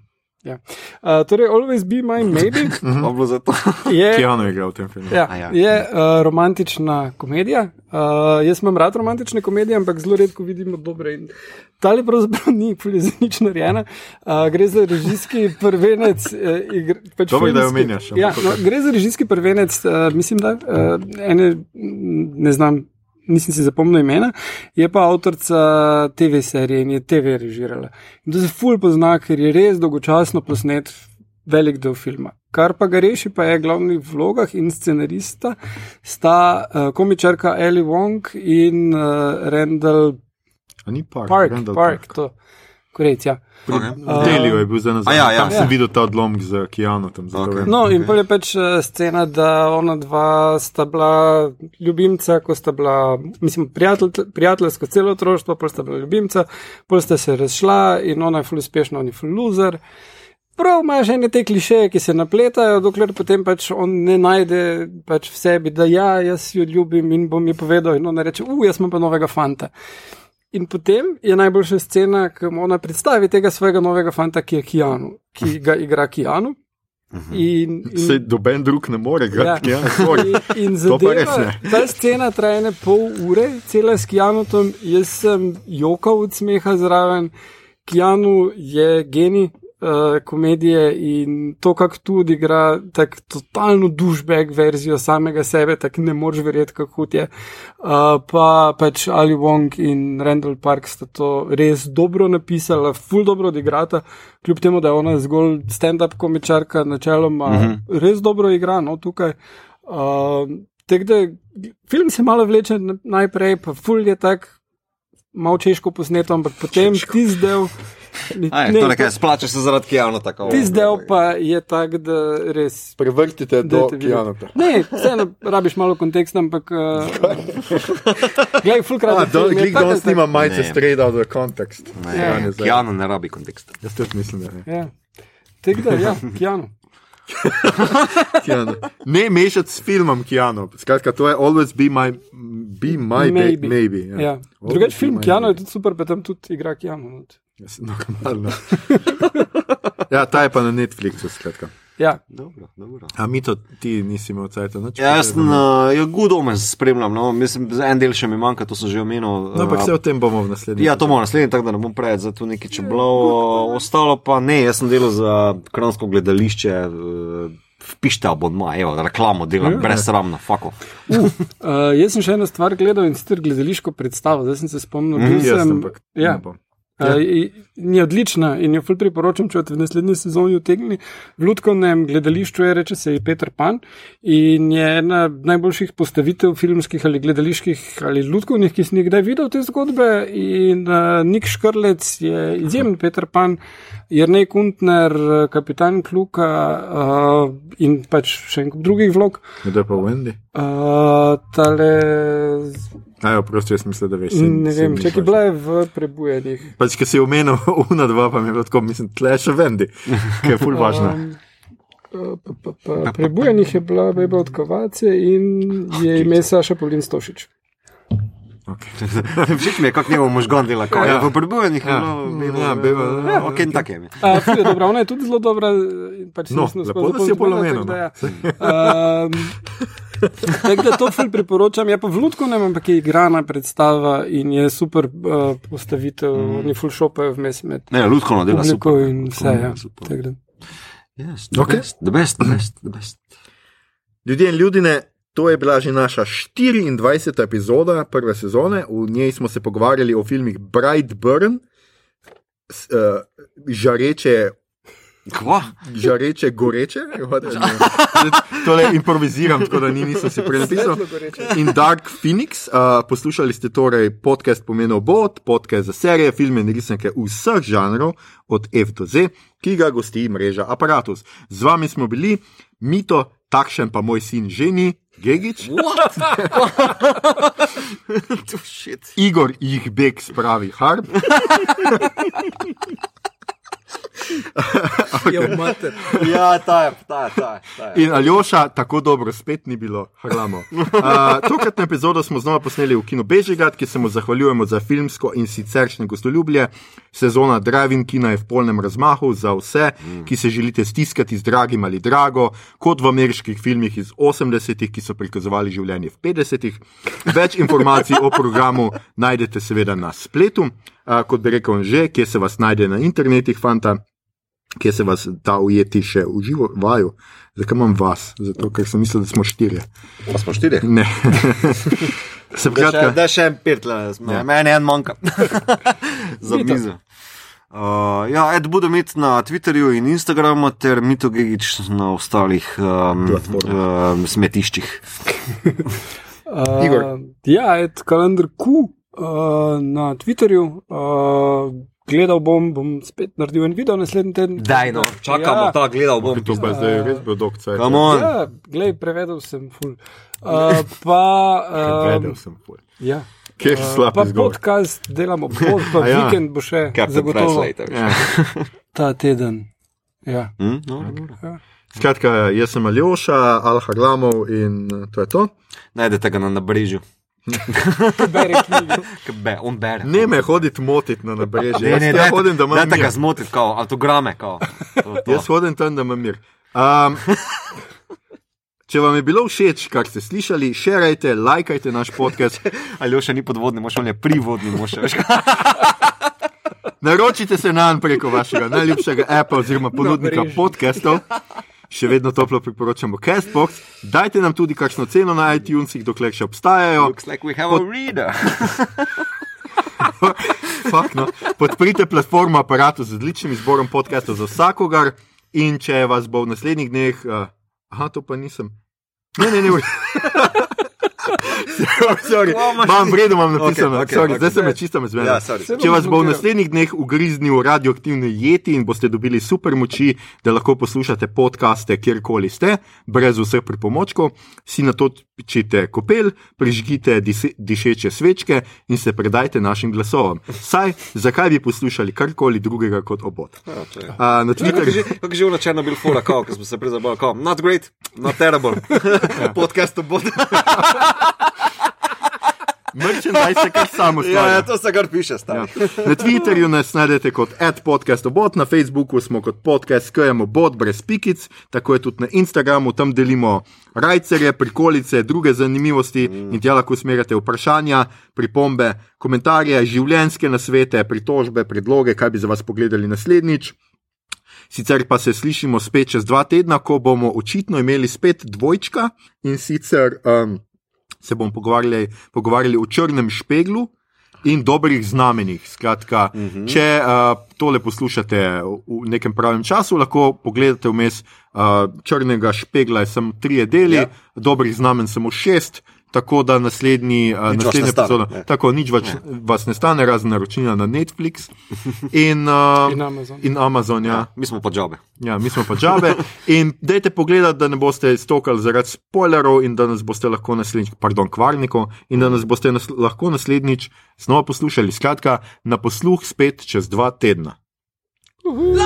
[SPEAKER 3] Ja. Uh, torej, Always Be My Maybe
[SPEAKER 1] Hvala bilo za to.
[SPEAKER 3] je.
[SPEAKER 2] Keanu je igral v tem filmu.
[SPEAKER 3] Ja,
[SPEAKER 1] A ja.
[SPEAKER 3] je uh, romantična komedija. Uh, jaz imam rad romantične komedije, ampak zelo redko vidimo dobre. In tale pravzaprav ni za nič narejena. Uh, gre za režijski prvenec. Uh, igr, pač
[SPEAKER 2] Dobro, da jo omenjaš,
[SPEAKER 3] Ja, no, gre za režijski prvenec, uh, mislim, da uh, ene, ne znam. Nisem si zapomnil imena, je pa avtorica TV serije in je TV režirala. In to se ful pozna, ker je res dolgočasno posnet velik del filma. Kar pa ga reši, pa je glavni vlogah in scenarista sta uh, komičarka Ellie Wong in uh, Randall
[SPEAKER 2] A ni Park?
[SPEAKER 3] Park.
[SPEAKER 2] Randall
[SPEAKER 3] Park, to. Korejc, ja.
[SPEAKER 1] Okay.
[SPEAKER 2] V Deliju je bil za nazaj.
[SPEAKER 1] Ja, ja.
[SPEAKER 2] Tam sem
[SPEAKER 3] Ja.
[SPEAKER 2] videl ta odlomek z Keanu. Tam, zato
[SPEAKER 1] Ok.
[SPEAKER 2] vem.
[SPEAKER 3] No, in pa je pač eh, scena, da ona dva sta bila ljubimca, ko sta bila, mislim, prijatelj, prijateljsko celo otroštvo, pa sta bila ljubimca, pol sta se razšla in ona je ful uspešna, on je ful loser. prav imaš ene te klišeje, ki se napletajo, dokler potem pač on ne najde pač v sebi, da ja, jaz jo ljubim in bom ji povedal, in ona reče, uf, jaz imam pa novega fanta. In potem je najboljša scena, ko mu ona predstavi tega svojega novega fanta, ki je Kijanu, ki ga igra Kijanu. In, in,
[SPEAKER 2] Se doben drug ne more,
[SPEAKER 3] Ja.
[SPEAKER 2] ga ja, sorry.
[SPEAKER 3] In, in
[SPEAKER 2] res
[SPEAKER 3] zadeva, ta scena traja ne pol ure, cela s Kijanom, jaz sem jokal od smeha zraven. Kijanu je genij uh, komedije in to, kako tu odigra, tako totalno dušbeg verzijo samega sebe, tako ne moreš verjeti, kako je. Uh, pa pač Ali Wong in Randall Park sta to res dobro napisala, ful dobro odigrata, kljub temu, da je ona zgolj stand-up komičarka, načeloma mm -hmm. res dobro igra, no tukaj. Uh, Tako da film se malo vleče na- najprej, pa ful je tak, malo češko posneto, ampak potem tisti del.
[SPEAKER 1] Aj,
[SPEAKER 3] ne,
[SPEAKER 1] to nekaj, splača se zaradi Kijana tako.
[SPEAKER 3] Tisti del pa je tak, da res.
[SPEAKER 2] Prevrtite do. Kijanota.
[SPEAKER 3] Ne, vseeno rabiš malo konteksta, ampak. Uh, Glej, ful
[SPEAKER 2] A,
[SPEAKER 3] krat.
[SPEAKER 2] do, Glik danes nima majice
[SPEAKER 1] Ne.
[SPEAKER 2] straight out of context.
[SPEAKER 1] Ne,
[SPEAKER 2] Ja, ne, zdaj.
[SPEAKER 1] Kijano ne rabi konteksta.
[SPEAKER 2] Jaz tudi mislim, da ne.
[SPEAKER 3] Ja. Tako da, ja, Kijano.
[SPEAKER 2] Keanu. Ne mešati s filmom Kijano. Skratka, to je always be my, be my maybe. maybe ja.
[SPEAKER 3] Ja.
[SPEAKER 2] Always
[SPEAKER 3] Drugač film
[SPEAKER 2] my
[SPEAKER 3] Kijano je tudi super, pa tam tudi igra Kijano.
[SPEAKER 2] Jaz sem normalno. ja, ta je pa na Netflixu, skratka.
[SPEAKER 3] Ja,
[SPEAKER 1] Dobro, dobro.
[SPEAKER 2] A mi to ti nisi imel cajta noč?
[SPEAKER 1] Ja, jaz sem uh, ja, good omens spremljam, no, mislim, za en del še mi manjka, to sem že omenil.
[SPEAKER 2] No, ampak
[SPEAKER 1] uh,
[SPEAKER 2] vse o tem bomo v naslednji.
[SPEAKER 1] Ja, to bomo naslednji, tako da ne bom preveč za to nekaj če bilo. Ostalo pa ne, jaz sem delal za kransko gledališče. Uh, Pište abonma, evo, reklamo delam,
[SPEAKER 3] Ja.
[SPEAKER 1] brez sramna, fako.
[SPEAKER 3] Uh, jaz sem še eno stvar gledal in sicer gledališko predstavo, zdaj sem se spomnil. bil
[SPEAKER 2] Mm, jaz
[SPEAKER 3] sem-
[SPEAKER 2] ampak.
[SPEAKER 3] ja,
[SPEAKER 2] bom.
[SPEAKER 3] Uh, je odlična in jo ful priporočam, če v naslednji sezoni utegnili. V Ludkovnem gledališču je, reče se, Peter Pan in je ena najboljših postavitev filmskih ali gledaliških ali ludkovnih, ki sem jih kdaj videl te zgodbe. In uh, Nik Škrlec je izjemen Peter Pan, Jrnej Kuntner, kapitan Kluka uh, in pač še en kup drugih vlog.
[SPEAKER 2] Kdo je pa Wendy?
[SPEAKER 3] Uh, tale,
[SPEAKER 2] Ajo, prosti, jaz mislim, da veš.
[SPEAKER 3] ne vem, če je bila v prebujenih.
[SPEAKER 2] Pač, ki si omenil una dva, pa mi je bilo tako, mislim, tle še Wendy, ki je ful važna.
[SPEAKER 3] Um, pa, pa, pa, prebujenih je bila Beba od Kovace in je ime Saša Polin Stošič.
[SPEAKER 2] Okay.
[SPEAKER 1] Všeč mi je, kako njegov možgan dela,
[SPEAKER 2] Ja.
[SPEAKER 1] je v prebivanjih.
[SPEAKER 2] Ja. Ja, Beba, ja,
[SPEAKER 1] ok, in tako je.
[SPEAKER 3] A, je dobra, ona je tudi zelo dobra. in Pač
[SPEAKER 2] No, lepo, da si jo polomenil, no.
[SPEAKER 3] Ja. Tako da to ful priporočam. Je pa v Ludkovnem, ampak je igrana predstava in je super uh, postavitev, mm. oni ful šopajo vmes med
[SPEAKER 1] Ne, Ludkovno dela super.
[SPEAKER 3] in vse. Ja.
[SPEAKER 1] Super.
[SPEAKER 3] Tako da.
[SPEAKER 1] Yes, the,
[SPEAKER 2] Ok.
[SPEAKER 1] best, the best, the best, the best.
[SPEAKER 2] Ljudje in ljudine, to je bila že naša 24. epizoda prve sezone. V njej smo se pogovarjali o filmih Brightburn, s, uh, žareče.
[SPEAKER 1] Kva?
[SPEAKER 2] Žareče, goreče, tole improviziram, tako da ni, nisem si prenapisal. In Dark Phoenix, uh, poslušali ste torej podcast pomenov Bot, podcast za serije, filme in risanke vseh žanrov, od F do Z, ki ga gosti mreža Apparatus. Z vami smo bili, Mito, takšen pa moj sin Ženi, Gegič,
[SPEAKER 1] What? to shit.
[SPEAKER 2] Igor jih beg spravi harb.
[SPEAKER 3] Mater.
[SPEAKER 1] Ja, ta je, ta je, ta je. Ta je.
[SPEAKER 2] In Aljoša, tako dobro spet ni bilo, hramo. Uh, tokratno epizodo smo znova posneli v Kino Bežigrad, ki se mu zahvaljujemo za filmsko in siceršnje gostoljublje. Sezona Driving Kina je v polnem razmahu za vse, ki se želite stiskati z dragim ali drago, kot v ameriških filmih iz 80-ih, ki so prikazovali življenje v 50-ih. Več informacij o programu najdete seveda na spletu, uh, kot bi rekel že, kje se vas najde na internetih, fanta kje se vas da ujeti še v živo vaju. Zakaj imam vas? Zato, ker sem mislil, da smo štirje.
[SPEAKER 1] Pa smo štiri.
[SPEAKER 2] Ne. Se
[SPEAKER 1] Da še,
[SPEAKER 2] pravi,
[SPEAKER 1] da še en pirt,
[SPEAKER 2] Ja.
[SPEAKER 1] meni en manjka. Za mizo. Uh, ja, Ed budem imeti na Twitterju in Instagramu, ter Mito Gigič na ostalih um,
[SPEAKER 2] Platformah.
[SPEAKER 1] um, smetiščih.
[SPEAKER 3] Uh,
[SPEAKER 2] Igor.
[SPEAKER 3] Ja, et kalendar Q uh, na Twitterju. Uh, gledal bom, bom spet naredil en video naslednji teden.
[SPEAKER 1] Daj, no, čakamo,
[SPEAKER 3] Ja.
[SPEAKER 1] ta gledal bom.
[SPEAKER 2] to pa zdaj res.
[SPEAKER 1] Come on.
[SPEAKER 3] Ja, glej, prevedel sem ful. Uh, pa.
[SPEAKER 2] Vedel
[SPEAKER 3] Uh,
[SPEAKER 2] sem. ful.
[SPEAKER 3] ja.
[SPEAKER 2] Kje je
[SPEAKER 3] Uh,
[SPEAKER 2] slab
[SPEAKER 3] pa
[SPEAKER 2] izgovor?
[SPEAKER 3] podcast delamo, pod, pa
[SPEAKER 2] A ja.
[SPEAKER 3] vikend bo še zagotovo.
[SPEAKER 2] Ja.
[SPEAKER 3] ta teden. Ja.
[SPEAKER 1] Hm? No, dobro.
[SPEAKER 2] Skratka, jaz sem Aljoša, Alhaglamov in eh, to je to.
[SPEAKER 1] Najdete ga na nabrežju.
[SPEAKER 3] Bere knjige.
[SPEAKER 1] Be, on bere.
[SPEAKER 2] Ne me hoditi motiti na nabrežje.
[SPEAKER 1] Ne, ne, dajte-
[SPEAKER 2] hodim, da imam
[SPEAKER 1] Dajte
[SPEAKER 2] mir.
[SPEAKER 1] ga zmotiti, kao, autograme, kao. To, to.
[SPEAKER 2] Jaz hodim tam, da imam mir. Um, če vam je bilo všeč, kar ste slišali, širajte, lajkajte naš podcast,
[SPEAKER 1] Ali še ni podvodni, moš on je privodni, moš kaj.
[SPEAKER 2] naročite se nam preko vašega najljubšega appa oziroma ponudnika podcastov. Še vedno toplo priporočamo Castbox. Dajte nam tudi kakšno ceno na iTunesih, dokler še obstajajo.
[SPEAKER 1] Looks like we have a reader.
[SPEAKER 2] Fuck, no. Podprite platformo aparatu z odličnim izborom podcastov za vsakogar. In če vas bo v naslednjih dneh, uh, aha, to pa nisem. Ne, ne, ne. Sorry, imam
[SPEAKER 1] ti.
[SPEAKER 2] vredo, imam napisano.
[SPEAKER 1] Okej, okej,
[SPEAKER 2] Sorry,
[SPEAKER 1] okej.
[SPEAKER 2] Zdaj sem me čisto zmedel.
[SPEAKER 1] Ja, sorry.
[SPEAKER 3] Se
[SPEAKER 2] Če vas bo v naslednjih dneh ugriznil radioaktivni jeti in boste dobili super moči, da lahko poslušate podkaste kjerkoli ste, brez vseh pripomočkov, si na to pičite kopel, prižgite dišeče svečke in se predajte našim glasovom. Saj, zakaj bi poslušali karkoli drugega kot obot?
[SPEAKER 1] Ja, je.
[SPEAKER 2] A, na Twitterju.
[SPEAKER 1] kako že na črno bil kao, ko smo se prej zabavali, kao, not great, not terrible. Podcast bo.
[SPEAKER 2] Merchandise je kar samo
[SPEAKER 1] Ja,
[SPEAKER 2] stvar.
[SPEAKER 1] ja, to se kar piše, stari.
[SPEAKER 2] Ja. Na Twitterju nas najdete kot podcastobot, na Facebooku smo kot podcast Kajamo bot brez pikic, tako je tudi na Instagramu, tam delimo rajcerje, prikolice, druge zanimivosti mm. in tja lahko usmerjate vprašanja, pripombe, komentarje, življenjske nasvete, pritožbe, predloge, kaj bi za vas pogledali naslednjič. Sicer pa se slišimo spet čez dva tedna, ko bomo očitno imeli spet dvojčka in sicer um, se bomo pogovarjali, pogovarjali o črnem špeglu in dobrih znamenjih. Skratka, uh -huh. če uh, tole poslušate v nekem pravem času, lahko pogledate vmes uh, črnega špegla, je samo tri deli,
[SPEAKER 1] Ja.
[SPEAKER 2] dobrih znamen samo šest. Tako da naslednji, uh, naslednja
[SPEAKER 1] ne stane,
[SPEAKER 2] epizoda,
[SPEAKER 1] ne.
[SPEAKER 2] tako nič več vas ne stane, razen naročila na Netflix in, uh,
[SPEAKER 3] In Amazon.
[SPEAKER 2] in Amazon. Ja.
[SPEAKER 1] Mi smo pa džabe.
[SPEAKER 2] Ja, mi smo pa džabe. In dajte pogledati, da ne boste stokali zaradi spoilerov in da nas boste lahko naslednjič, pardon, kvarnikov, in da nas boste nas, lahko naslednjič znova poslušali. Skratka, na posluh spet čez dva tedna.
[SPEAKER 3] Uhu.